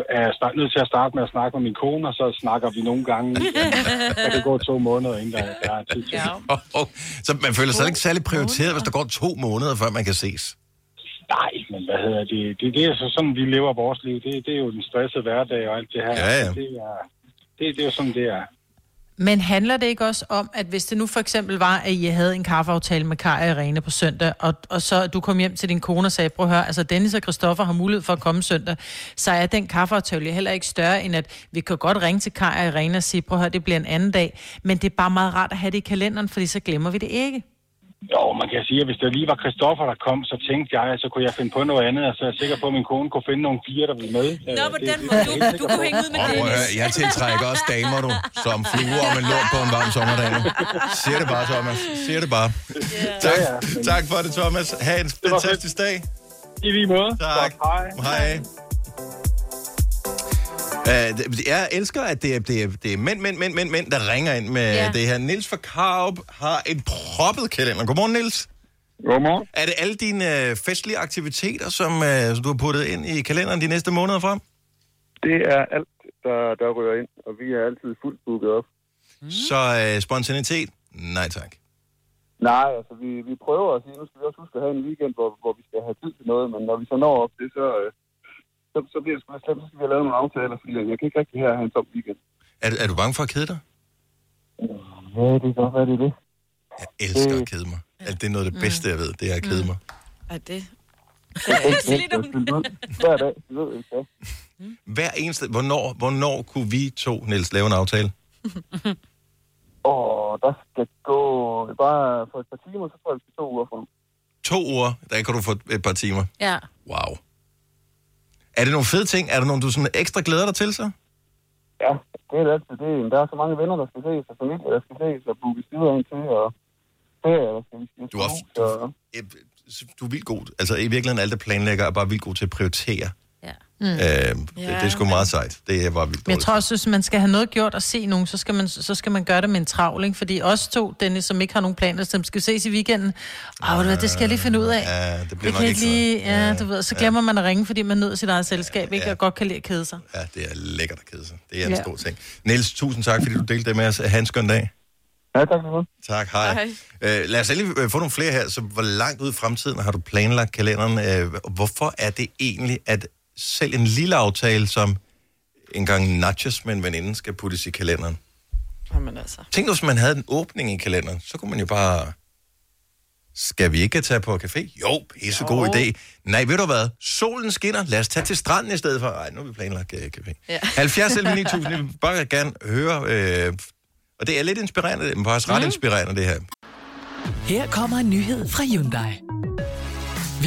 er jeg start, nødt til at starte med at snakke med min kone, og så snakker vi nogle gange. <laughs> kan det gå to måneder, inden der, der er tid til. Ja. <laughs> Oh, oh. Så man føler sig ikke særlig prioriteret, hvis der går to måneder, før man kan ses. Nej, men hvad hedder det? Det, det er så sådan, vi lever vores liv. Det, det er jo den stressede hverdag og alt det her. Ja, ja. Det, er, det, det er jo sådan, det er. Men handler det ikke også om, at hvis det nu for eksempel var, at I havde en kaffeaftale med Kaj og Irene på søndag, og, og så du kom hjem til din kone og sagde, prøv at høre, altså Dennis og Christoffer har mulighed for at komme søndag, så er den kaffeaftale heller ikke større, end at vi kan godt ringe til Kaj og Irene og sige, prøv at høre, det bliver en anden dag, men det er bare meget rart at have det i kalenderen, fordi så glemmer vi det ikke. Jo, man kan sige, at hvis det lige var Christoffer, der kom, så tænkte jeg, at så kunne jeg finde på noget andet, og så er jeg sikker på, at min kone kunne finde nogle piger, der ville med. Nå, på den måde. Du, du kunne hænge ud med at høre, jeg tiltrækker også damer, du, som fluer om en lort på en varm sommerdag. Siger det bare, Thomas. Siger det bare. Tak, tak for det, Thomas. Ha' en fantastisk dag. I lige måde. Tak. Hej. Hej. Uh, jeg elsker, at det er, det, er, det er mænd, mænd, mænd, mænd, mænd, der ringer ind med Ja. det her. Nils fra Karup har en proppet kalender. Godmorgen, Nils. Godmorgen. Er det alle dine øh, festlige aktiviteter, som, øh, som du har puttet ind i kalenderen de næste måneder frem? Det er alt, der, der rører ind, og vi er altid fuldt booket op. Mm. Så øh, spontanitet? Nej tak. Nej, altså vi, vi prøver at sige, nu skal vi også huske at have en weekend, hvor, hvor vi skal have tid til noget, men når vi så når op det, så, øh, så, så bliver det sgu slemt, så skal vi have lavet nogle aftaler, fordi jeg kan ikke rigtig her have en tom weekend. Er, er du bange for at kede dig? Ja, det kan godt være, det er det. Jeg elsker at kede mig. Alt det er noget af det bedste, jeg ved, det er at kede mig. Er <laughs> det? Hver dag, det ved jeg ikke. hvad. Hver eneste... Hvornår, hvornår kunne vi to, Niels, lave en aftale? <laughs> Og der skal gå bare for et par timer, så tror jeg, det skal to uger frem. To uger, der kan du få et par timer. Ja. Wow. Er det nogle fede ting? Er der nogle, du sådan ekstra glæder dig til, så? Ja, det er det altid. Det er, der er så mange venner, der skal ses, og familie, der skal ses, og booke sider ind til, og ferie, der skal vi Du er, hus, og... du er vildt god. Altså i virkeligheden, alle der planlægger er bare vildt god til at prioritere. Ja. Mm. Øh, det, det er sgu meget sejt. Det er bare vildt Men jeg tror også, hvis man skal have noget gjort og se nogen, så skal man, så skal man gøre det med en travl, ikke? Fordi os to, Dennis, som ikke har nogen planer, som skal ses i weekenden, ah, det, det skal jeg lige finde ud af. Ja, det bliver Det nok kan ikke lige, ja, du ved, så glemmer man at ringe, fordi man nødt sit eget selskab, ikke? Og godt kan lide at kede sig. Ja, det er lækkert at kede sig. Det er en Ja. stor ting. Niels, tusind tak, fordi du delte det med os. Ha' en skøn dag. Ja, tak for det. Tak, hej. Hej. Øh, lad os lige øh, få nogle flere her. Så hvor langt ud i fremtiden har du planlagt kalenderen? Øh, hvorfor er det egentlig, at selv en lille aftale, som en gang nachos med en veninde, skal puttes i kalenderen? Jamen altså. Tænk nu, hvis man havde en åbning i kalenderen, så kunne man jo bare... Skal vi ikke tage på café? Jo, pissegod Jo. idé. Nej, ved du hvad? Solen skinner. Lad os tage til stranden i stedet for. Nej, nu har vi planlagt uh, café. Ja. 70 11 9000, jeg vil bare gerne høre... Øh, og det er lidt inspirerende, men faktisk ret Mm. inspirerende, det her. Her kommer en nyhed fra Hyundai.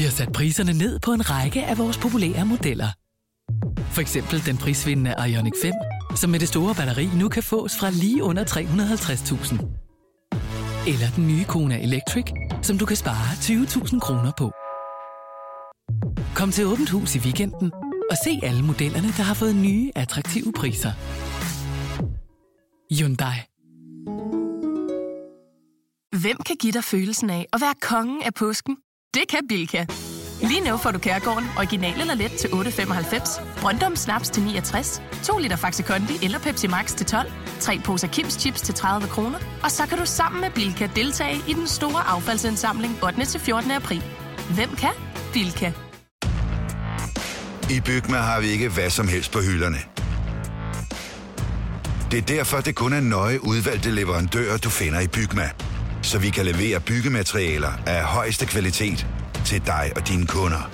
Vi har sat priserne ned på en række af vores populære modeller. For eksempel den prisvindende Ioniq 5, som med det store batteri nu kan fås fra lige under 350.000. Eller den nye Kona Electric, som du kan spare 20.000 kroner på. Kom til Åbent Hus i weekenden og se alle modellerne, der har fået nye, attraktive priser. Hyundai. Hvem kan give dig følelsen af at være kongen af påsken? Det kan Bilka! Lige nu får du Kærgården original eller let til 8.95, Brøndum Snaps til 69, 2 liter Faxi Kondi eller Pepsi Max til 12, 3 poser Kims Chips til 30 kroner, og så kan du sammen med Bilka deltage i den store affaldsindsamling 8. til 14. april. Hvem kan? Bilka. I Bygma har vi ikke hvad som helst på hylderne. Det er derfor, det kun er nøje udvalgte leverandører, du finder i Bygma. Så vi kan levere byggematerialer af højeste kvalitet til dig og dine kunder.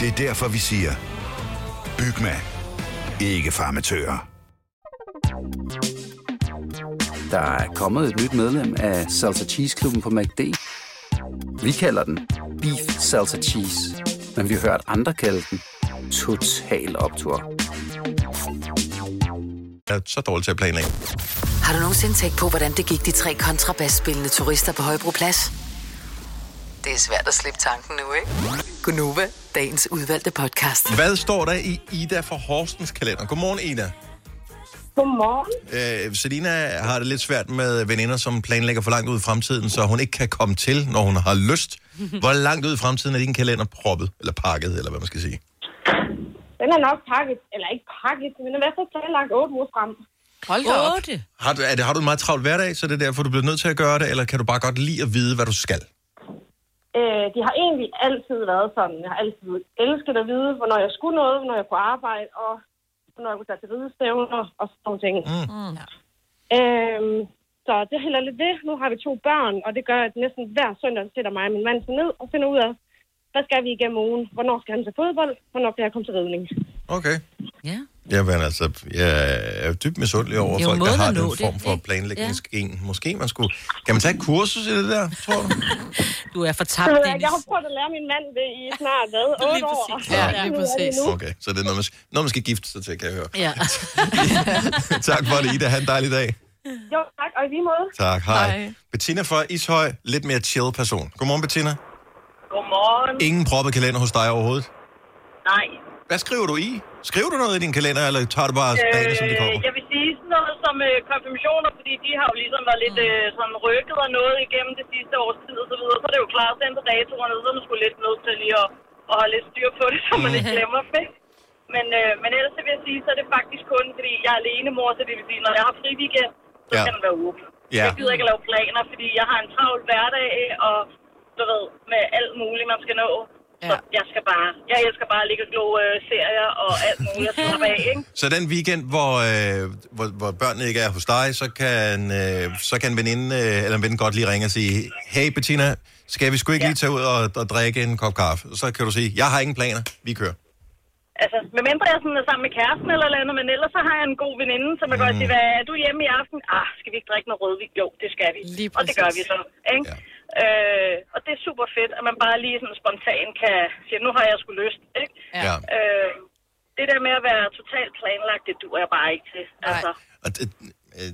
Det er derfor, vi siger, Bygma. Ikke farmatører. Der er kommet et nyt medlem af Salsa Cheese Klubben på MACD. Vi kalder den Beef Salsa Cheese, men vi har hørt andre kalde den Total Optor. Jeg er så dårlig til at planlægge. Har du nogensinde tænkt på, hvordan det gik de tre kontrabasspillende turister på Højbroplads? Det er svært at slippe tanken nu, ikke? Gunova, dagens udvalgte podcast. Hvad står der i Ida for Horstens kalender? Godmorgen, Ida. Godmorgen. Øh, Selina har det lidt svært med veninder, som planlægger for langt ud i fremtiden, så hun ikke kan komme til, når hun har lyst. Hvor langt ud i fremtiden er din kalender proppet, eller pakket, eller hvad man skal sige? Den er nok pakket, eller ikke pakket, men er i hvert fald planlagt 8 uger frem. Hold da op. Har du, er det, har du en meget travl hverdag, så det er derfor, du bliver nødt til at gøre det, eller kan du bare godt lide at vide, hvad du skal? Øh, de har egentlig altid været sådan. Jeg har altid elsket at vide, hvornår jeg skulle noget, hvornår jeg kunne arbejde, og hvornår jeg kunne tage til ridestævner og sådan nogle ting. Mm. Øhm, så det er heller lidt det. Nu har vi to børn, og det gør, at næsten hver søndag sætter mig og min mand sig ned og finder ud af, hvad skal vi igennem ugen? Hvornår skal han til fodbold? Hvornår kan jeg komme til ridning? Okay. Ja. Jamen altså, jeg er dybt misundelig over er jo folk, der har den nå det, form for planlægningsgen. Måske man skulle... Kan man tage et kursus i det der, tror du? <laughs> Du er for tabt, jeg, Dennis. jeg har prøvet at lære min mand det i snart, hvad, 8 år. Ja, Og lige præcis. Okay, så det er noget, man, skal- noget, man skal gifte sig til, kan jeg høre. Ja. <laughs> tak for det, Ida. Ha' en dejlig dag. Jo, tak, og i lige måde. Tak, hej. hej. Bettina fra Ishøj, lidt mere chill person. Godmorgen, Bettina. Godmorgen. Ingen proppet kalender hos dig overhovedet. Nej. Hvad skriver du i? Skriver du noget i din kalender, eller tager du bare dagene, som de kommer? Øh, jeg vil sige sådan noget som øh, konfirmationer, fordi de har jo ligesom været lidt øh, sådan rykket og noget igennem det sidste års tid og så videre. Så er det jo klart at sende datoerne, så er man sgu lidt nødt til lige at, at holde lidt styr på det, så man ikke glemmer dem, ikke? Men, øh, men ellers så vil jeg sige, så er det faktisk kun, fordi jeg er alene mor, så det vil sige, når jeg har fri weekend, så Ja. skal den være åben. Ja. Jeg gider ikke at lave planer, fordi jeg har en travl hverdag, og du ved, med alt muligt, man skal nå. Så jeg skal bare, jeg elsker bare at ligge og glo øh, serier og alt muligt at slappe af, ikke? Så den weekend, hvor, øh, hvor, hvor børnene ikke er hos dig, så kan, øh, så kan en veninde øh, eller en ven godt lige ringe og sige, hey Bettina, skal vi sgu ikke lige tage ud og, og drikke en kop kaffe? Så kan du sige, jeg har ingen planer, vi kører. Altså, medmindre jeg sådan er sammen med kæresten eller andet, men ellers så har jeg en god veninde, som jeg mm. godt sige, hvad er du hjemme i aften? Ah, skal vi ikke drikke noget rødvin? Jo, det skal vi. Lige og det gør vi præcis. så, ikke? Ja. Øh, og det er super fedt, at man bare lige sådan spontan kan sige, nu har jeg sgu lyst, ikke? Ja. Øh, det der med at være totalt planlagt, det duer jeg bare ikke til. Altså, Og det, øh,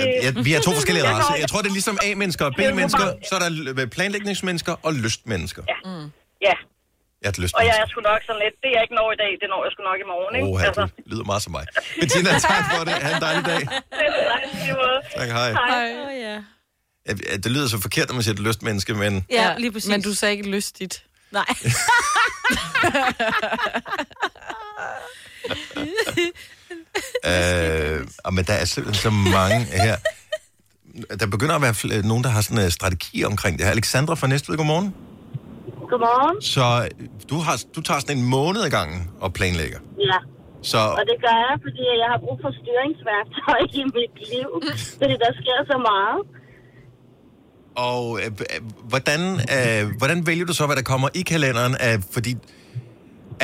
øh, ja, vi er to forskellige <laughs> Jeg racer. går- Jeg tror, det er ligesom A-mennesker og B-mennesker. Så er der planlægningsmennesker og lystmennesker. ja. Mm. ja. Jeg er et Og jeg er sgu nok sådan lidt, det jeg ikke når i dag, det når jeg sgu nok i morgen, ikke? Åh, altså. du lyder meget som mig. Bettina, tak for det. Ha' en dejlig dag. <laughs> det er måde. Tak, hej. Hej. Åh, ja. Det lyder så forkert, når man siger et lystmenneske, men... Ja, lige præcis. Men du sagde ikke lystigt. Nej. <laughs> Øh, og men der er simpelthen så mange her. Der begynder at være fl- nogen, der har sådan en strategi omkring det her. Alexandra fra Næstved, godmorgen. Godmorgen. Så øh, du, har, du tager sådan en måned ad gangen og planlægger. Ja. Så Og det gør jeg, fordi jeg har brug for styringsværktøj i mit liv. Fordi der sker så meget og øh, hvordan, øh, hvordan vælger du så, hvad der kommer i kalenderen? Af, fordi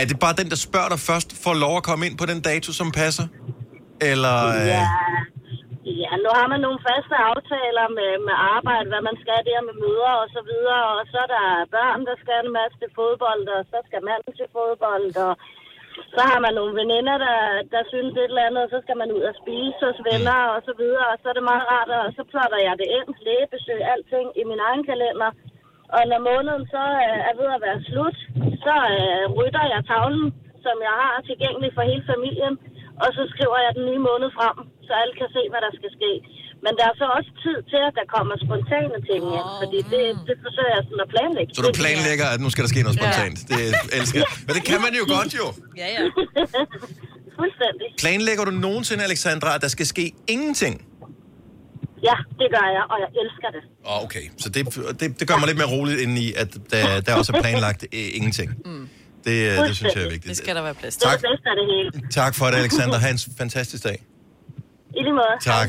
er det bare den, der spørger dig først, får lov at komme ind på den dato, som passer? Eller... Øh, Ja. Ja, nu har man nogle faste aftaler med, med arbejde, hvad man skal der med møder og så videre, og så er der børn, der skal en masse til fodbold, og så skal manden til fodbold, og så har man nogle veninder, der, der synes et eller andet, og så skal man ud og spise hos venner og så videre, og så er det meget rart, og så plotter jeg det ind, lægebesøg, alting i min egen kalender. Og når måneden så øh, er ved at være slut, så øh, rytter jeg tavlen, som jeg har tilgængelig for hele familien, og så skriver jeg den nye måned frem, så alle kan se, hvad der skal ske. Men der er så også tid til, at der kommer spontane ting ind, fordi det, det forsøger jeg sådan at planlægge. så du planlægger, at nu skal der ske noget spontant. Det elsker jeg. Men det kan man jo godt jo. Ja, ja. <laughs> Fuldstændig. Planlægger du nogensinde, Alexandra, at der skal ske ingenting? Ja, det gør jeg, og jeg elsker det. Åh, okay. Så det, det, det gør mig lidt mere roligt ind i, at der, der også er planlagt øh, ingenting. Mm. Det, øh, det synes jeg er vigtigt. Det skal der være plads Det er Tak. det bedste af det hele. Tak for det, Alexander. Ha' en fantastisk dag. I lige måde. Tak.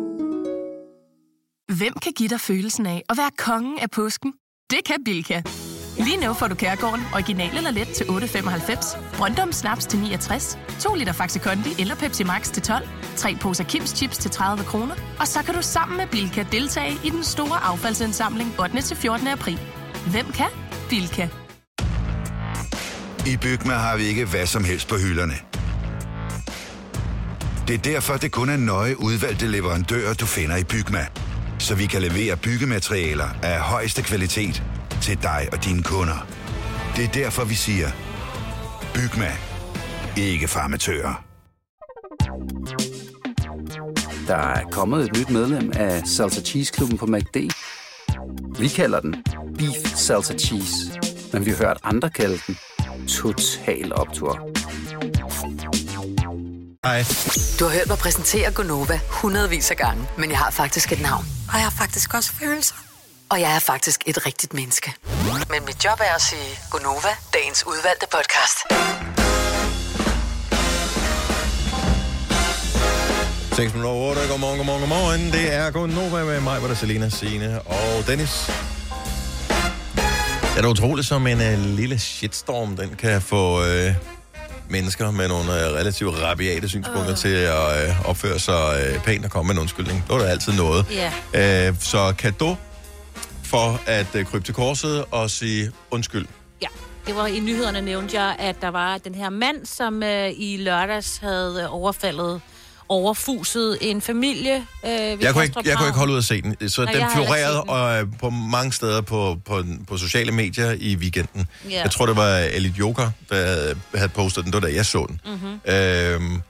Hvem kan give dig følelsen af at være kongen af påsken? Det kan Bilka! Lige nu får du Kærgården original eller let til 8.95, Brøndum Snaps til 69, 2 liter Faxi Kondi eller Pepsi Max til 12, 3 poser Kims Chips til 30 kroner, og så kan du sammen med Bilka deltage i den store affaldsindsamling 8. til 14. april. Hvem kan? Bilka. I Bygma har vi ikke hvad som helst på hylderne. Det er derfor, det kun er nøje udvalgte leverandører, du finder i Bygma. Så vi kan levere byggematerialer af højeste kvalitet til dig og dine kunder. Det er derfor, vi siger, Bygma. Ikke farmatører. Der er kommet et nyt medlem af Salsa Cheese Klubben på MACD. Vi kalder den Beef Salsa Cheese, men vi har hørt andre kalde den Total Optor. Hej. Du har hørt mig præsentere Gonova hundredvis af gange, men jeg har faktisk et navn. Og jeg har faktisk også følelser. Og jeg er faktisk et rigtigt menneske. Men mit job er at sige Gonova, dagens udvalgte podcast. 6 minutter over 8. Godmorgen, godmorgen, godmorgen. Det er Gå Nova med mig, hvor der er Selina, Signe og Dennis. Det er da utroligt, som en uh, lille shitstorm, den kan få uh, mennesker med nogle uh, relativt rabiate synspunkter uh. til at uh, opføre sig uh, pænt og komme med en undskyldning. Det var der altid noget. Ja. Uh, så kado for at uh, krybe til korset og sige undskyld. Ja, det var i nyhederne nævnte jeg, at der var den her mand, som øh, i lørdags havde øh, overfaldet overfuset en familie øh, Jeg kunne, ikke, jeg kunne ikke holde ud at se den. Så Nej, den florerede og, øh, på mange steder på, på, på sociale medier i weekenden. Ja. Jeg tror, det var Elite Joker, der havde- havde postet den. Det var da jeg så den. Mhm. Øhm,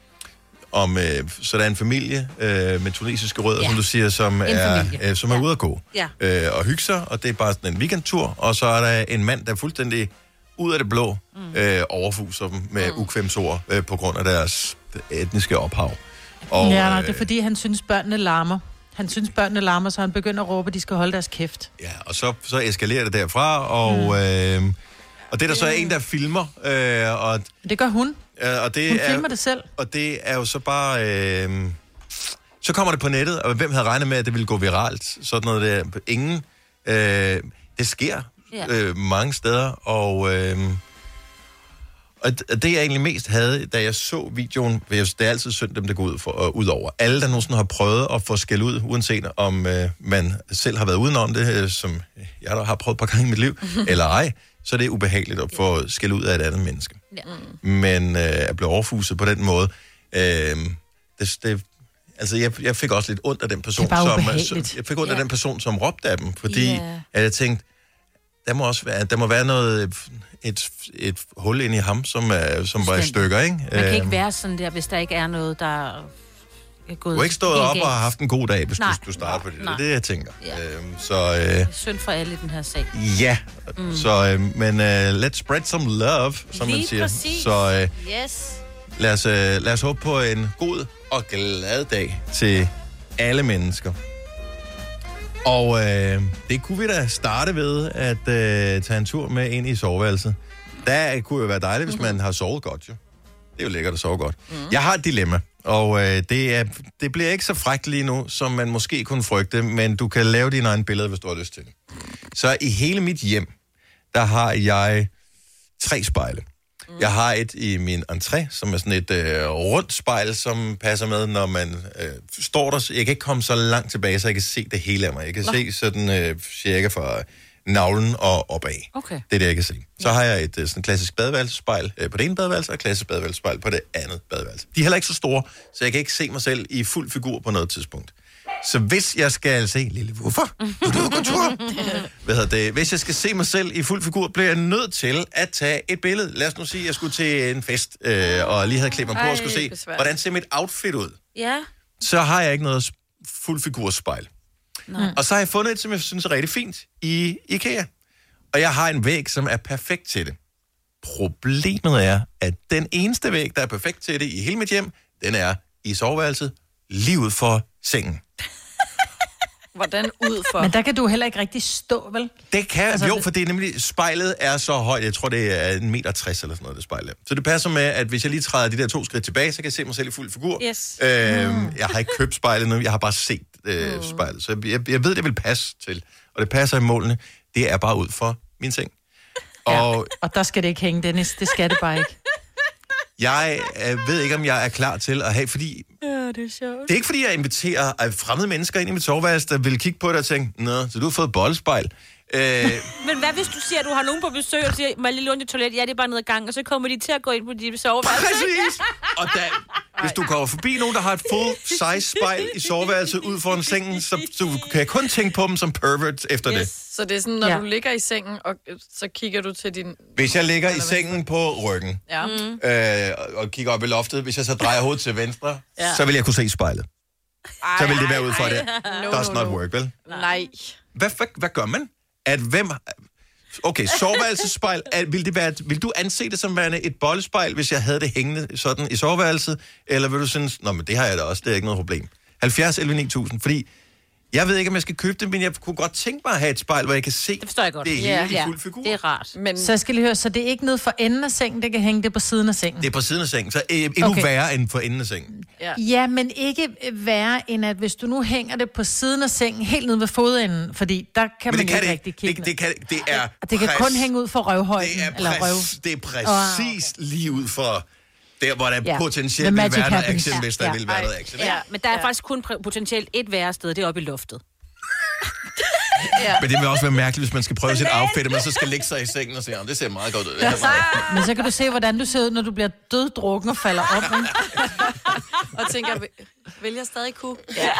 om, øh, så der er en familie øh, med tunesiske rødder, Ja. ja. som du siger, som En er, familie. øh, som er ude at gå Ja. øh, og hygge sig, og det er bare sådan en weekendtur, og så er der en mand, der er fuldstændig ud af det blå, mm. øh, overfuser dem med mm. ukvemsord øh, på grund af deres etniske ophav. Og, ja, nej, øh, det er fordi, han synes, børnene larmer. Han synes, børnene larmer, så han begynder at råbe, at de skal holde deres kæft. Ja, og så, så eskalerer det derfra, og, mm. øh, og det er der så en, der filmer, øh, og, Det gør hun. øh, og det Hun er, filmer det selv. Og det er jo så bare... Øh, så kommer det på nettet, og hvem havde regnet med, at det ville gå viralt? Sådan noget der. Ingen. Øh, det sker Ja. øh, mange steder, og... Øh, og det, jeg egentlig mest havde, da jeg så videoen, for det er altid synd, dem der går ud, for, uh, ud over. Alle, der nogensinde har prøvet at få skæld ud, uanset om uh, man selv har været udenom det, uh, som jeg da har prøvet et par gange i mit liv, <laughs> eller ej, så er det ubehageligt at få skæld ud af et andet menneske. Ja. Men uh, at blive overfuset på den måde, uh, det, det, altså jeg, jeg fik også lidt ondt af den person, Det er som, ubehageligt. som, jeg fik ondt af Ja. den person, som råbte af dem, fordi Ja. at jeg tænkte, der må også være, der må være noget, et, et hul ind i ham, som, er, som var i stykker, ikke? Man kan ikke Øhm, være sådan der, hvis der ikke er noget, der er gået Du har ikke stået op og haft en god dag, hvis Nej. du, du starter på det. Det er det, jeg tænker. Ja. Øhm, så øh, Det er synd for alle i den her sag. ja, Mm. så, øh, men øh, let's spread some love, som man Lige siger. præcis. Så øh, Yes. lad, os, øh, lad os håbe på en god og glad dag til alle mennesker. Og øh, det kunne vi da starte ved at øh, tage en tur med ind i soveværelset. Der kunne jo være dejligt, hvis man har sovet godt, jo. Det er jo lækkert at sove godt. Mm. Jeg har et dilemma, og øh, det, er, det bliver ikke så frækt lige nu, som man måske kunne frygte, men du kan lave dine egne billeder, hvis du har lyst til det. Så i hele mit hjem, der har jeg tre spejle. Mm. Jeg har et i min entré, som er sådan et øh, rundt spejl, som passer med, når man øh, står der. Jeg kan ikke komme så langt tilbage, så jeg kan se det hele af mig. Jeg kan Nå. se sådan øh, cirka fra navlen og opad. Okay. Det er det, jeg kan se. Så har jeg et øh, sådan klassisk badeværelsespejl øh, på det ene badeværelse, og et klassisk badeværelsespejl på det andet badeværelse. De er heller ikke så store, så jeg kan ikke se mig selv i fuld figur på noget tidspunkt. Så hvis jeg skal se... Lille, hvorfor? Du er på tur. Hvad hedder det? Hvis jeg skal se mig selv i fuld figur, bliver jeg nødt til at tage et billede. Lad os nu sige, at jeg skulle til en fest, øh, og lige havde klædt mig på og skulle se, besværligt. hvordan ser mit outfit ud? Ja. Så har jeg ikke noget fuld figurspejl. Nej. Og så har jeg fundet et, som jeg synes er rigtig fint i IKEA. Og jeg har en væg, som er perfekt til det. Problemet er, at den eneste væg, der er perfekt til det i hele mit hjem, den er i soveværelset, lige ud for sengen. Hvordan ud for? Men der kan du heller ikke rigtig stå, vel? Det kan, Altså, jo, for det er nemlig, spejlet er så højt, jeg tror, det er 1,60 meter eller sådan noget, det spejl er. Så det passer med, at hvis jeg lige træder de der to skridt tilbage, så kan jeg se mig selv i fuld figur. Yes. Øhm, jeg har ikke købt spejlet nu, jeg har bare set øh, spejlet. Så jeg, jeg ved, det vil passe til. Og det passer i målene. Det er bare ud for min seng. Og Og der skal det ikke hænge, Dennis. Det skal det bare ikke. Jeg øh, ved ikke, om jeg er klar til at have, fordi Ja, det er sjovt. det er ikke, fordi jeg inviterer øh, fremmede mennesker ind i mit soveværelse, der vil kigge på det og tænke, nå, så du har fået boldspejl. Øh, Men hvad hvis du siger, at du har nogen på besøg, og siger, må jeg lige låne dit toilet? Ja, det er bare ned ad gangen, og så kommer de til at gå ind på dit soveværelse. <laughs> Præcis! Og da, hvis du kommer forbi nogen, der har et full size spejl i soveværelset ud foran sengen, så, så kan jeg kun tænke på dem som pervert efter yes. det. Så det er sådan, når Ja. du ligger i sengen, og øh, så kigger du til din... Hvis jeg ligger i sengen på ryggen Ja. Mm. øh, og- kigger op i loftet, hvis jeg så drejer hovedet til venstre, Ja. så vil jeg kunne se spejlet. Så vil det være ud for det. No, Does no, not no. work, vel? Nej. Hvad, hvad, hvad gør man? At hvem... Okay, soveværelsespejl. at, vil, det være, vil du anse det som værende et boldspejl, hvis jeg havde det hængende sådan i soveværelset? Eller vil du synes, nå, men det har jeg da også, det er ikke noget problem. 70 11 9000, fordi jeg ved ikke, om jeg skal købe det, men jeg kunne godt tænke mig at have et spejl, hvor jeg kan se det, forstår jeg godt. det hele i fuld figur. Det er rart. Men Så jeg skal lige høre, så det er ikke nede for enden af sengen, det kan hænge det på siden af sengen? Det er på siden af sengen, så øh, endnu Okay. okay. værre end for enden af sengen. Ja. Ja, men ikke øh, værre end at hvis du nu hænger det på siden af sengen, helt nede ved fodenden, fordi der kan Men man kan ikke det rigtig kigge Det, det, kan, det er Og det kan kun hænge ud for røvhøjden. Det er, eller røv. det er præcis lige ud for der, hvor der Ja. potentielt vil være noget action, hvis der Ja. vil være noget action. Ja, men der er ja. faktisk kun potentielt et værre sted, det er oppe i loftet. <laughs> ja. Men det vil også være mærkeligt, hvis man skal prøve sit outfit, og man så skal ligge sig i sengen og sige, "Jamen, det ser meget godt ud. Det meget. Men så kan du se, hvordan du ser ud, når du bliver døddrukken og falder op. <laughs> og tænker, vil- vil jeg stadig kunne? Ja. <laughs>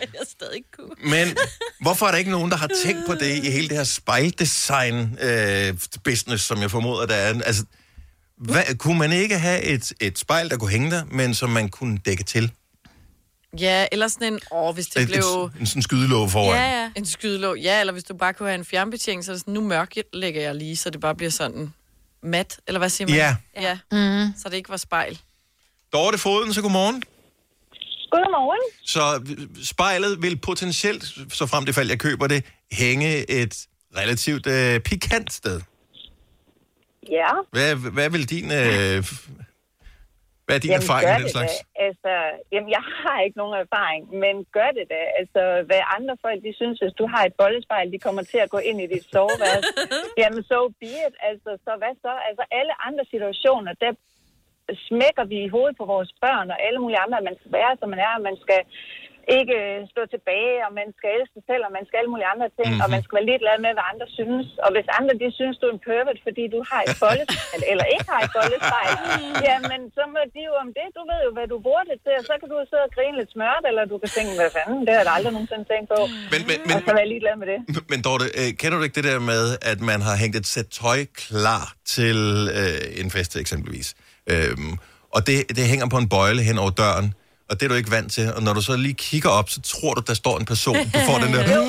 jeg stadig kunne. Men hvorfor er der ikke nogen, der har tænkt på det i hele det her spejldesign-business, som jeg formoder, der er? Altså, hvad, kunne man ikke have et, et spejl, der kunne hænge der, men som man kunne dække til? Ja, eller sådan en, åh, hvis det Et, blev... et, en sådan skydelåg foran. Ja, ja. En skydelåg. Ja, eller hvis du bare kunne have en fjernbetjening, så er det sådan, nu mørklægger jeg lige, så det bare bliver sådan mat, eller hvad siger man? Ja. Ja, mm. så det ikke var spejl. Dorte Foden, så godmorgen. Godmorgen. Så spejlet vil potentielt, så frem det fald jeg køber det, hænge et relativt øh, pikant sted. Ja. Hvad, hvad vil din... Øh, hvad er din Jamen, erfaring gør med den det slags? Da. Altså, jamen, jeg har ikke nogen erfaring, men gør det da. Altså, hvad andre folk, de synes, hvis du har et bollespejl, de kommer til at gå ind i dit soveværelse. <laughs> jamen, so be it. Altså, så hvad så? Altså, alle andre situationer, der smækker vi i hovedet på vores børn og alle mulige andre, at man skal være, som man er, man skal ikke stå tilbage, og man skal elske sig selv, og man skal alle mulige andre ting, mm-hmm. og man skal være lidt glad med, hvad andre synes. Og hvis andre, de synes, du er en pervert, fordi du har et bollespejl, eller ikke har et bollespejl, jamen, så må de jo om det. Du ved jo, hvad du bruger det til, og så kan du sidde og grine lidt smørt, eller du kan tænke, hvad fanden, det har jeg da aldrig nogensinde tænkt på. Men, men, men, og så være ligeglad med det. Men Dorte, øh, kender du ikke det der med, at man har hængt et sæt tøj klar til øh, en fest eksempelvis? Øhm, og det, det hænger på en bøjle hen over døren, og det er du ikke vant til. Og når du så lige kigger op, så tror du, der står en person. Du får den der... <laughs> Jo,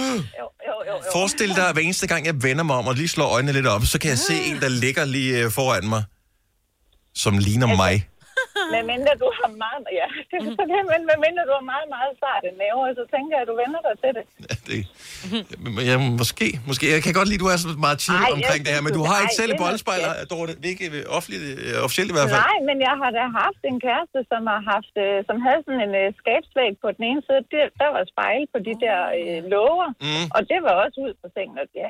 jo, jo, jo. Forestil dig, at hver eneste gang, jeg vender mig om og lige slår øjnene lidt op, så kan jeg se en, der ligger lige øh, foran mig, som ligner mig. Men mindre du har meget, ja, det er <laughs> så det, men med mindre du har meget, meget sarte næver, så tænker jeg, at du vender dig til det. Det, men jeg, måske, måske. Jeg kan godt lide, at du er så meget chill Ej, omkring det her, men du har ikke selv det et er boldspejl, noget Dorte. Det er ikke øh, offentligt, øh, officielt i hvert fald. Nej, men jeg har da haft en kæreste, som har haft, øh, som havde sådan en øh, skabsvæg på den ene side. Der, der var spejl på de der øh, låger, Mm. og det var også ud på sengen. Og ja,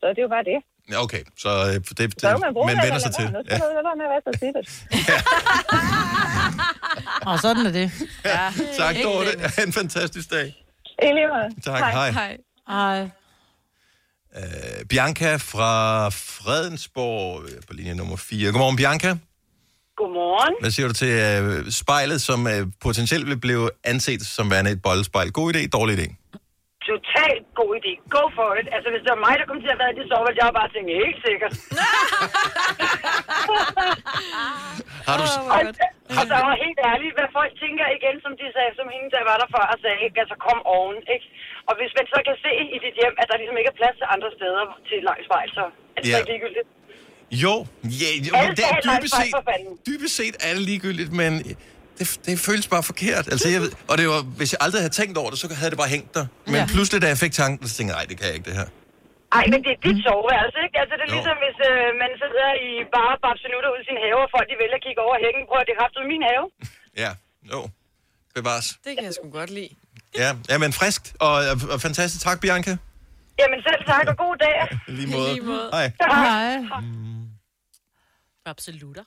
så det var bare det. Ja, okay, så øh, det, det, Så man man vender sig til. Nu Ja. skal du lade være med at være så sikkert. Og sådan er det. Ja. <laughs> Tak, Dorte. Ha' en fantastisk dag. I lige måde. Tak, hej. Hej. Ej. Øh, Bianca fra Fredensborg øh, på linje nummer 4. Godmorgen, Bianca. Godmorgen. Hvad siger du til øh, spejlet, som øh, potentielt vil blive anset som værende et boldspejl? God idé, dårlig idé? Totalt god idé. Go for it. Altså, hvis det var mig, der kom til at være i det soveværelse, jeg bare tænkt, helt sikkert. <laughs> Har du... <laughs> Og, altså, og helt ærligt, hvad folk tænker igen, som de sagde, som hende, der var der før og sagde, ikke? altså kom oven, ikke? Og hvis man så kan se i dit hjem, at der ligesom ikke er plads til andre steder til et langt spejl, så er det yeah. ikke ligegyldigt. Jo, ja, men det er dybest set, for dybest set er det ligegyldigt, men det, det føles bare forkert. Altså, jeg ved, og det var, hvis jeg aldrig havde tænkt over det, så havde det bare hængt der. Men Ja. pludselig, da jeg fik tanken, så tænkte jeg, nej, det kan jeg ikke, det her. Ej, men det er dit soveværelse, ikke? Altså, det er ligesom, hvis øh, man sidder i bare babsenutter ud i sin have, og folk de vælger at kigge over hækken. Prøv at det er min have. <laughs> Ja, jo. Bevares. Det kan jeg sgu godt lide. Ja, ja men friskt og, og fantastisk. Tak, Bianca. Jamen selv tak, og god dag. <laughs> I lige måde. lige måde. Hej. <laughs> Hej. Absolutter.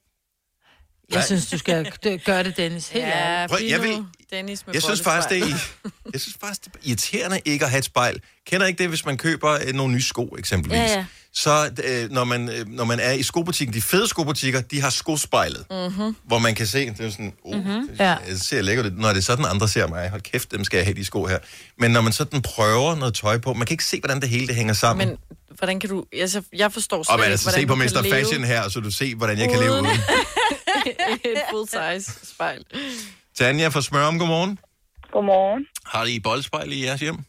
Jeg synes, du skal gøre det, Dennis. Helt Ja. Prøv, jeg vil, Dennis med jeg synes faktisk, det er, jeg synes faktisk, det er irriterende ikke at have et spejl. Kender ikke det, hvis man køber øh, nogle nye sko, eksempelvis? Ja, ja. Så øh, når, man, øh, når man er i skobutikken, de fede skobutikker, de har skospejlet, Mhm. hvor man kan se, det er sådan, oh, Mhm. det, Ja. det ser lækkert ud, når det er sådan, andre ser mig. Hold kæft, dem skal jeg have de sko her. Men når man sådan prøver noget tøj på, man kan ikke se, hvordan det hele det hænger sammen. Men hvordan kan du... Altså, jeg forstår slet og man ikke, altså hvordan se på Mr. Fashion her, så du se, hvordan jeg kan leve uden. <laughs> <laughs> et full-size spejl. Tanja fra Smørum, godmorgen. Godmorgen. Har I boldspejl i jeres hjem?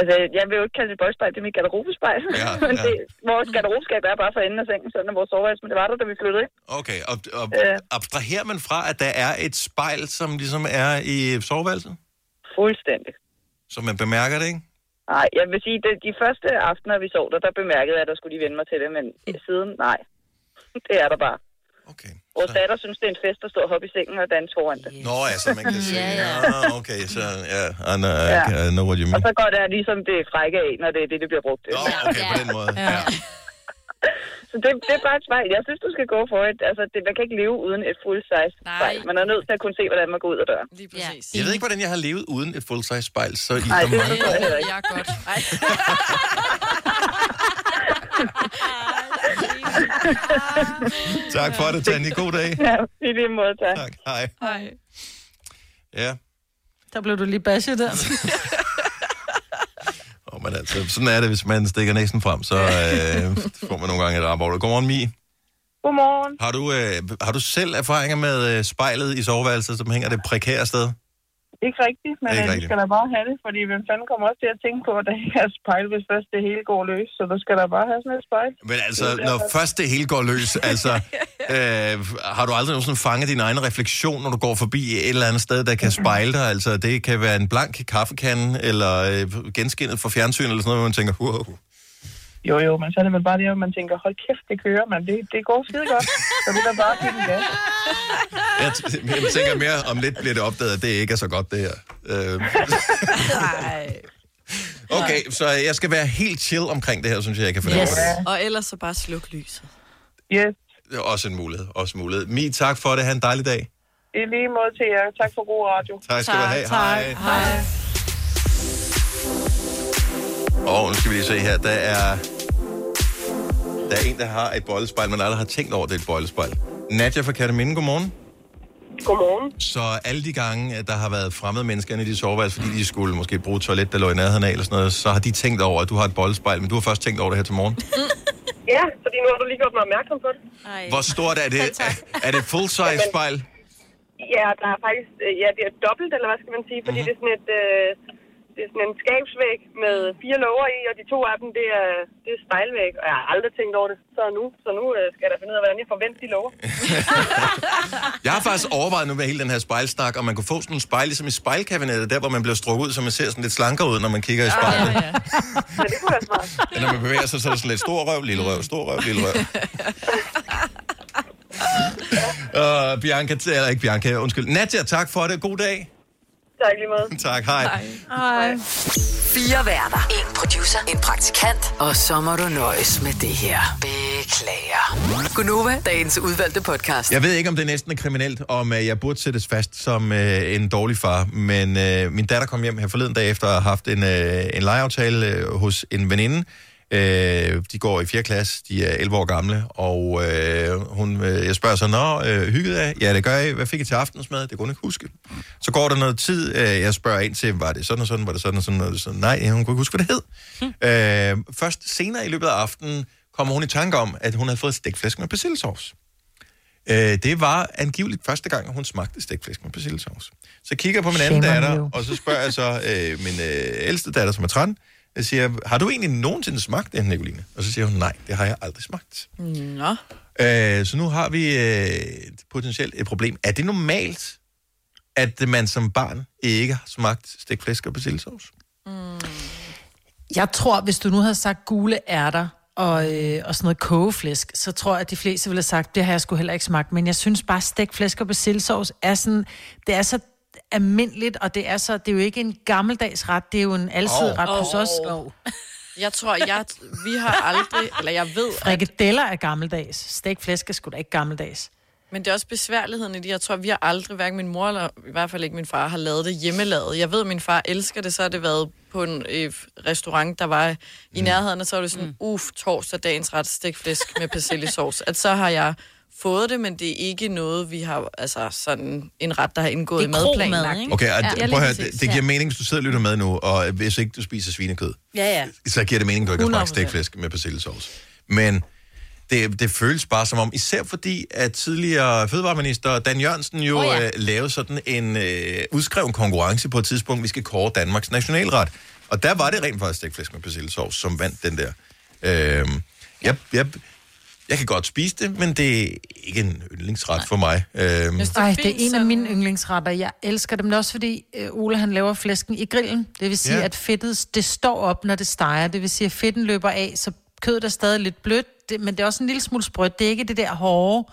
Altså, jeg vil jo ikke kalde det boldspejl, det er mit garderobespejl. Ja, <laughs> Men ja. det, vores garderobeskab er bare for enden af sengen, sådan er vores soveværelse, men det var der, da vi flyttede ind. Okay, og, og Øh. abstraherer man fra, at der er et spejl, som ligesom er i soveværelset? Fuldstændig. Så man bemærker det, ikke? Nej, jeg vil sige, at de første aftener, vi sov der, der bemærkede jeg, at der skulle de vende mig til det, men siden, nej. <laughs> Det er der bare. Okay. Vores datter synes, det er en fest at stå og hoppe i sengen og danse foran det. Nå, altså, man kan se. Ja, ja. Ah, okay, så ja, I know, Ja. I know what you Og mean. så går det ligesom det frække af, når det er det, det bliver brugt til. Nå, okay, på den måde. Ja. Så det, det er bare et spejl. Jeg synes, du skal gå for et. Altså, det, man kan ikke leve uden et full-size spejl. Man er nødt til at kunne se, hvordan man går ud af døren. Lige præcis. Jeg ved ikke, hvordan jeg har levet uden et full-size spejl, så i Nej, for det mange år. ikke. Jeg er godt. <laughs> <laughs> <laughs> Tak for det, Tanja. God dag. Ja, i lige måde, tak. Tak. Hej. Hej. Ja. Der blev du lige bashet der. <laughs> Oh, men altså, sådan er det, hvis man stikker næsen frem, så øh, får man nogle gange et arbejde. Godmorgen, Mi. Godmorgen. Har du, øh, har du selv erfaringer med øh, spejlet i soveværelset, som hænger det prekære sted? Ikke rigtigt, men Ikke ikke rigtigt. skal da bare have det, fordi hvem fanden kommer også til at tænke på, at der ikke er spejl, hvis først det hele går løs, så der skal der bare have sådan et spejl. Men altså, Det når derfor. først det hele går løs, <laughs> altså, øh, har du aldrig nogensinde fanget din egen refleksion, når du går forbi et eller andet sted, der kan spejle dig? Altså, det kan være en blank kaffekande, eller øh, genskinnet for fjernsyn, eller sådan noget, hvor man tænker, wow. Jo, jo, men så er det vel bare det, at man tænker, hold kæft, det kører, men det, det går skide godt. Så det er da bare give den gas. Jeg, t- jeg tænker mere, om lidt bliver det opdaget, at det ikke er så godt, det her. Øh, <laughs> okay, så jeg skal være helt chill omkring det her, synes jeg, jeg kan fornemme. Yes. Yes. Og ellers så bare sluk lyset. Yes. Det er også en mulighed, også en mulighed. Mi, tak for det. Ha' en dejlig dag. I lige måde til jer. Tak for god radio. Tak skal du have. Hej. Hej. Og nu skal vi lige se her, der er, der er en, der har et boldspejl, men aldrig har tænkt over, at det er et boldspejl. Nadja fra Kataminde, godmorgen. Godmorgen. Så alle de gange, at der har været fremmede mennesker inde i de soveværelser, fordi de skulle måske bruge et toilet, der lå i nærheden af, eller sådan noget, så har de tænkt over, at du har et boldspejl, men du har først tænkt over det her til morgen. <laughs> Ja, fordi nu har du lige gjort mig opmærksom på det. Hvor stort er det? <laughs> Er, er det full-size spejl? Ja, der er faktisk, øh, ja, det er dobbelt, eller hvad skal man sige, fordi Mhm. mm-hmm. det er sådan et, øh, det er sådan en skabsvæg med fire låger i, og de to af dem, det er, det er spejlvæg, og jeg har aldrig tænkt over det, så nu, så nu øh, skal jeg da finde ud af, hvordan jeg forventer de låger. <laughs> Jeg har faktisk overvejet nu med hele den her spejlsnak, om man kunne få sådan en spejl, ligesom i spejlkabinettet, der hvor man bliver strukket ud, så man ser sådan lidt slankere ud, når man kigger i spejlet. Ja, det kunne være smart. Men <laughs> når man bevæger sig, så er det sådan lidt stor røv, lille røv, stor røv, lille røv. Uh, <laughs> Bianca, eller ikke Bianca, undskyld. Nadja, tak for det. God dag. Tak lige måde. <laughs> Tak, hej. Hej. Fire værter. En producer. En praktikant. Og så må du nøjes med det her. Beklager. Gunova, dagens udvalgte podcast. Jeg ved ikke, om det næsten er kriminelt, om øh, jeg burde sættes fast som øh, en dårlig far, men øh, min datter kom hjem her forleden dag efter at have haft en, øh, en legeaftale øh, hos en veninde. Øh, de går i 4. klasse, de er 11 år gamle, og øh, hun, øh, jeg spørger så, Nå, øh, hyggede af? Ja, det gør jeg. Hvad fik I til aftensmad? Det kunne hun ikke huske. Så går der noget tid, øh, jeg spørger ind til, var det sådan og sådan, var det sådan og sådan, og så, nej, hun kunne ikke huske, hvad det hed. Øh, først senere i løbet af aftenen kommer hun i tanke om, at hun havde fået stikflæsk med persillesovs. Øh, det var angiveligt første gang, hun smagte stikflæsk med persillesovs. Så kigger jeg på min anden datter, og så spørger jeg så øh, min øh, ældste datter, som er 13, jeg siger, har du egentlig nogensinde smagt det, Nicoline? Og så siger hun, nej, det har jeg aldrig smagt. Nå. Øh, så nu har vi øh, potentielt et problem. Er det normalt, at man som barn ikke har smagt stikflæsk og persillesovs? Jeg tror, hvis du nu havde sagt gule ærter og, øh, og sådan noget kogeflæsk, så tror jeg, at de fleste ville have sagt, det har jeg sgu heller ikke smagt. Men jeg synes bare, stegt flæsk og persillesovs er sådan, det er så almindeligt, og det er så, det er jo ikke en gammeldags ret, det er jo en altid Åh. ret hos os. Åh. Jeg tror, jeg, vi har aldrig, eller jeg ved, at, Frikadeller er gammeldags. Stegt flæsk er sgu da ikke gammeldags. men det er også besværligheden i det. Jeg tror, vi har aldrig, hverken min mor eller i hvert fald ikke min far, har lavet det hjemmelavet. Jeg ved, at min far elsker det, så har det været på en øh, restaurant, der var i nærheden, og så var det sådan, mm. uff, torsdag dagens ret stikflæsk med persillesauce. At så har jeg fået det, men det er ikke noget, vi har, altså sådan en ret, der har indgået i madplanen. kromad, ikke? Okay, Ja. prøv at høre, det, det giver mening, hvis du sidder og lytter med nu, og hvis ikke du spiser svinekød, Ja, ja. så giver det mening, at du ikke har smagt 100%. stegflæsk med persillesauce. Men det, det føles bare som om, især fordi, at tidligere fødevareminister Dan Jørgensen jo oh, ja. ja. øh, lavede sådan en øh, udskreven konkurrence på et tidspunkt, vi skal kåre Danmarks nationalret. Og der var det rent faktisk stegflæsk med persillesauce, som vandt den der. Øh, jeg, jeg, jeg kan godt spise det, men det er ikke en yndlingsret for mig. Øh, Ej, det er en af mine yndlingsretter. Jeg elsker dem. Det er også fordi, øh, Ole han laver flæsken i grillen. Det vil sige, Ja. at fedtet det står op, når det steger. Det vil sige, at fedten løber af, så kødet er stadig lidt blødt. Det, men det er også en lille smule sprødt. Det er ikke det der hårde,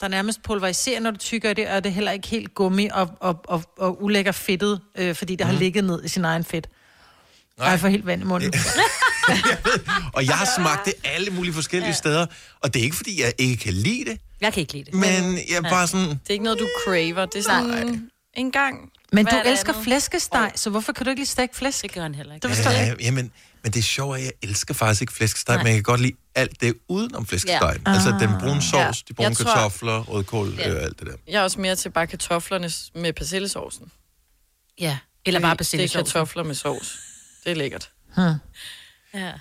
der nærmest pulveriserer, når du tykker det, og det er heller ikke helt gummi og, og, og, og ulækker fedtet, øh, fordi det har Mhm. ligget ned i sin egen fedt. Nej. Ej, jeg får helt vand i munden. <laughs> og jeg har smagt det alle mulige forskellige ja. steder, og det er ikke, fordi jeg ikke kan lide det, Jeg kan ikke lide det. men jeg er bare sådan... Det er ikke noget, du craver. Det er sådan en gang. Men Hvad du er elsker andet? flæskesteg, så hvorfor kan du ikke lige stegt flæsk? Det gør han heller ikke. Det forstår jeg Ja, ikke. jamen, Men det er sjovt, at jeg elsker faktisk ikke flæskesteg, men jeg kan godt lide alt det udenom flæskesteg. Ja. Altså den Ah. brune sovs, Ja. de brune Jeg tror- kartofler, rødkål, Ja. øh, alt det der. Jeg er også mere til bare kartoflerne med persillesovsen. Ja, eller bare persillesovsen. Det er kartofler med sovs. Det er lækkert. Hmm. Ja.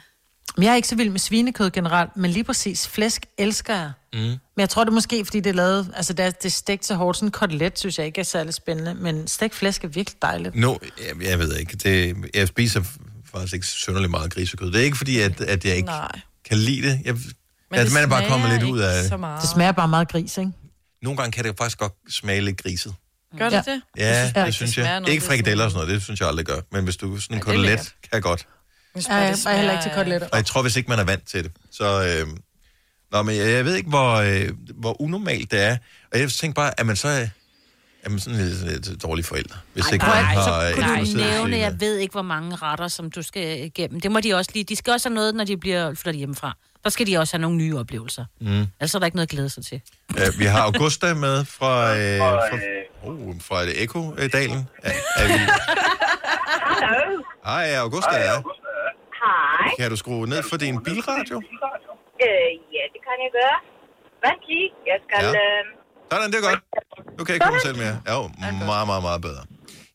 Men jeg er ikke så vild med svinekød generelt, men lige præcis flæsk elsker jeg. Mm. Men jeg tror det er måske, fordi det er lavet, altså det er, det er stegt så hårdt. Sådan en kotelet synes jeg ikke er særlig spændende, men stegt flæsk er virkelig dejligt. No, jeg, jeg ved ikke. Det, jeg spiser faktisk ikke synderligt meget grisekød. Det er ikke fordi, at, at jeg ikke Nej. kan lide det. Jeg, Men det man er bare kommet lidt ud af så meget. Det smager bare meget gris, ikke? Nogle gange kan det faktisk godt smage lidt griset. Gør det det? Ja, Jeg det, ikke, det synes jeg. noget, Ikke er frikadeller og sådan noget, det synes jeg aldrig gør. Men hvis du sådan en Ja, kotelet, kan godt. Hvis Ja, jeg er heller ikke til koteletter. Og jeg tror, hvis ikke man er vant til det, så... Øh, nå, men jeg, jeg ved ikke, hvor, øh, hvor unormalt det er. Og jeg tænker bare, at man så er, er man sådan lidt, lidt dårlig forældre, hvis Ej, ikke nej, man har... så øh, kunne du nævne, jeg ved ikke, hvor mange retter, som du skal igennem. Det må de også lige. De skal også have noget, når de bliver flyttet hjemmefra. Der skal de også have nogle nye oplevelser. Mm. Altså er der ikke noget at glæde sig til. Øh, vi har Augusta med fra, <laughs> øh, fra, oh, fra det Eko-dalen. Er, er vi... Hej, Augusta. Ja. Hej. Kan du skrue ned for din bilradio? Øh, ja, det kan jeg gøre. Lige. Jeg skal... Ja. Øh, Sådan, det er godt. Nu kan jeg ikke selv mere. Ja, jo, meget, meget, meget bedre.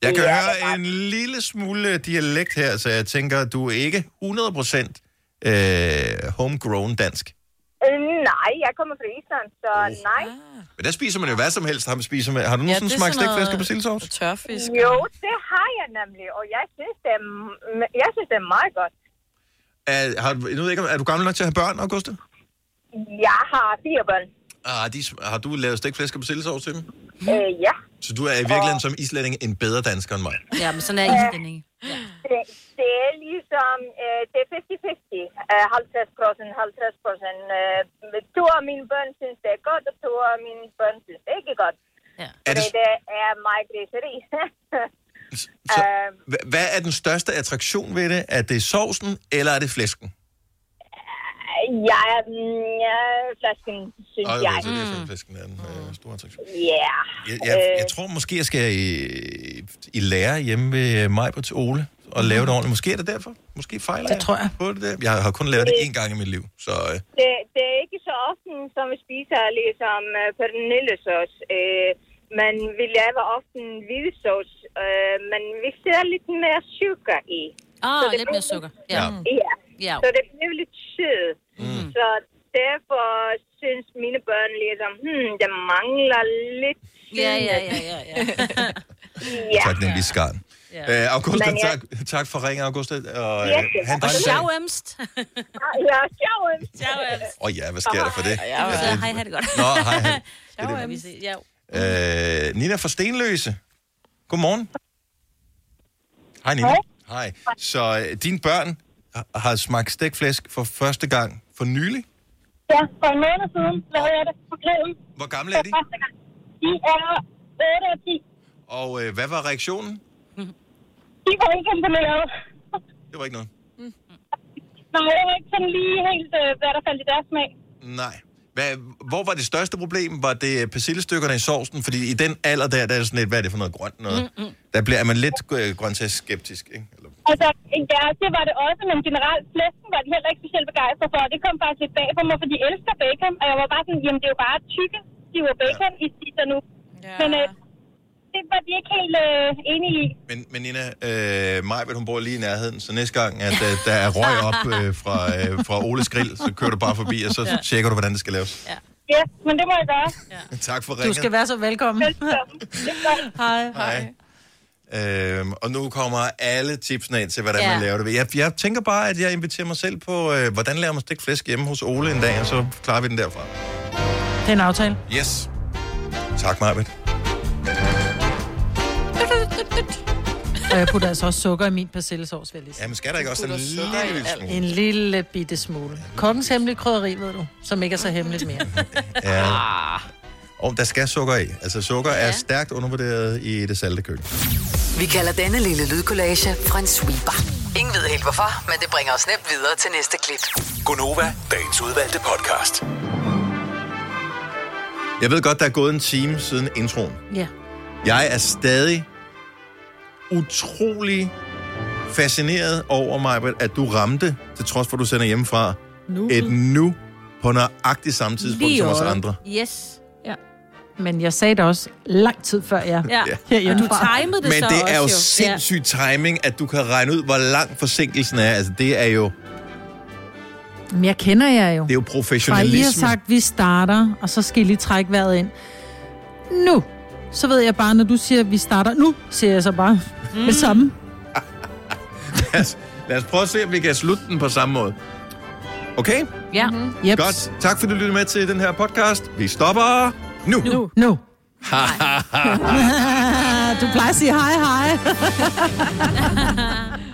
Jeg kan Ja, høre en lille smule dialekt her, så jeg tænker, du er ikke 100% øh, homegrown dansk. øh, nej, jeg kommer fra Island, så nej. Men der spiser man jo hvad som helst. Har, man spiser med. har du nogensinde ja, smagt stegt flæsk og persillesovs? Tørfisk. Jo, det har jeg nemlig, og jeg synes, det er, jeg synes, det er meget godt. Er, har, du- jeg ved ikke, om- er du gammel nok til at have børn, Augusta? Jeg har fire børn. Ah, de, har du lavet stegt flæsk og persillesovs til dem? Øh, ja. Så du er i virkeligheden som islænding en bedre dansker end mig? Ja, men sådan er islændinge. Det, det er ligesom, øh, det er 50-50. Øh, 50 procent, 50 procent. Øh, to af mine børn synes, det er godt, og to af mine børn synes, det er ikke godt. Ja. Er det- det er meget griseri. <laughs> Så, øh, hva- hvad er den største attraktion ved det? Er det sovsen, eller er det flæsken? ja, mm, ja, flasken, synes Åh, jeg. så det er mm. flæsken, der er den øh, store attraktion. Ja. Jeg, jeg, Øh, jeg tror måske, jeg skal i, i lære hjemme ved mig på til Ole og lave det ordentligt. Måske er det derfor. Måske fejler Det tror jeg. på det der. Jeg har kun lavet det én gang i mit liv, så... Øh, det, det er ikke så ofte, som vi spiser ligesom uh, pernillesauce. Uh, men vi laver ofte en hvidesauce, uh, men vi sætter lidt mere sukker i. Ah, Så det lidt mere sukker. Ja. Ja. Ja. Så det bliver lidt sød. Mm. Så derfor synes mine børn ligesom, hmm, der mangler lidt Ja, ja, sødme." ja, ja, ja. <laughs> ja. tak, den lige skarn. Ja. Øh, Augusta, Men jeg- tak, tak for ringen, Augusta. Og, øh, Ja, han Og sjovemst. <laughs> Ja, sjovemst. <laughs> Sjovemst. Åh oh, ja, hvad sker der for det? Ja, ja. Hej, ha' det godt. Nå, hej, hej. Det <laughs> Sjovemst. Ja. Øh, Nina fra Stenløse. Godmorgen. Hej, Nina. Hej. Så øh, dine børn har- smagt stegflæsk for første gang for nylig. Ja, for en måned siden lavede jeg det på grillen. Hvor gamle er de? De er 8 og 10. Og øh, hvad var reaktionen? De var ikke imponeret. Det var ikke noget. Nej, det var ikke sådan lige helt, øh, hvad der faldt i deres smag. Nej. Hvad, hvor var det største problem? Var det persillestykkerne i sovsen? Fordi i den alder der, der er sådan lidt, hvad er det for noget grønt noget? Mm, mm. Der bliver er man lidt øh, grøntsagsskeptisk, ikke? Eller, Altså, ja, det var det også, men generelt flæsken var de heller ikke specielt begejstrede for. Det kom faktisk lidt bag på mig, for de elsker bacon. Og jeg var bare sådan, jamen det er jo bare tykke, de var bacon, ja. I spiser nu. Ja. Men øh, det var de ikke helt øh, enige i. men, men Nina, øh, Majbet, hun bor lige i nærheden, så næste gang, at øh, der er røg op øh, fra, øh, fra Oles grill, så kører du bare forbi, og så ja. tjekker du, hvordan det skal laves. Ja, yes, men det må jeg gøre. Ja. Tak for Du ringen. skal være så velkommen. <laughs> Hej. Hej. Øhm, og nu kommer alle tipsene ind til, hvordan ja. Ja. man laver det. Jeg, jeg tænker bare, at jeg inviterer mig selv på, øh, hvordan laver man stegt flæsk hjemme hos Ole en dag, og så klarer vi den derfra. Det er en aftale. Yes. Tak, Marvitt. Og jeg putter altså også sukker i min persillesovs, vil jeg lige sige. Jamen, skal der ikke også en lille smule? En lille bitte smule. Kongens hemmelige krydderi, ved du, som ikke er så hemmeligt mere. <laughs> Ja. Og der skal sukker i. Altså, sukker ja. er stærkt undervurderet i det salte køkken. Vi kalder denne lille lydkollage en sweeper. Ingen ved helt hvorfor, men det bringer os nemt videre til næste klip. Gonova, dagens udvalgte podcast. Jeg ved godt, der er gået en time siden introen. Ja. Jeg er stadig utrolig fascineret over mig, at du ramte, til trods for, at du sender hjemmefra, Nu. et nu på nøjagtig samme tidspunkt som os andre. Yes. Ja. Men jeg sagde det også lang tid før jeg Ja. Og du timede det Men så det er jo også, sindssyg timing, at du kan regne ud, hvor lang forsinkelsen er. Altså, det er jo, Men jeg kender jer jo. det er jo Fra I har professionalisme. sagt, vi starter, og så skal I lige trække vejret ind. Nu. Så ved jeg bare, når du siger, at vi starter nu, siger jeg så bare mm. det samme. <laughs> lad, os, lad os prøve at se, om vi kan slutte den på samme måde. Okay? Ja. Mm-hmm. Yep. Godt. Tak fordi du lyttede med til den her podcast. Vi stopper nu. Nu. Nu. <laughs> du plejer at sige hej hej. <laughs>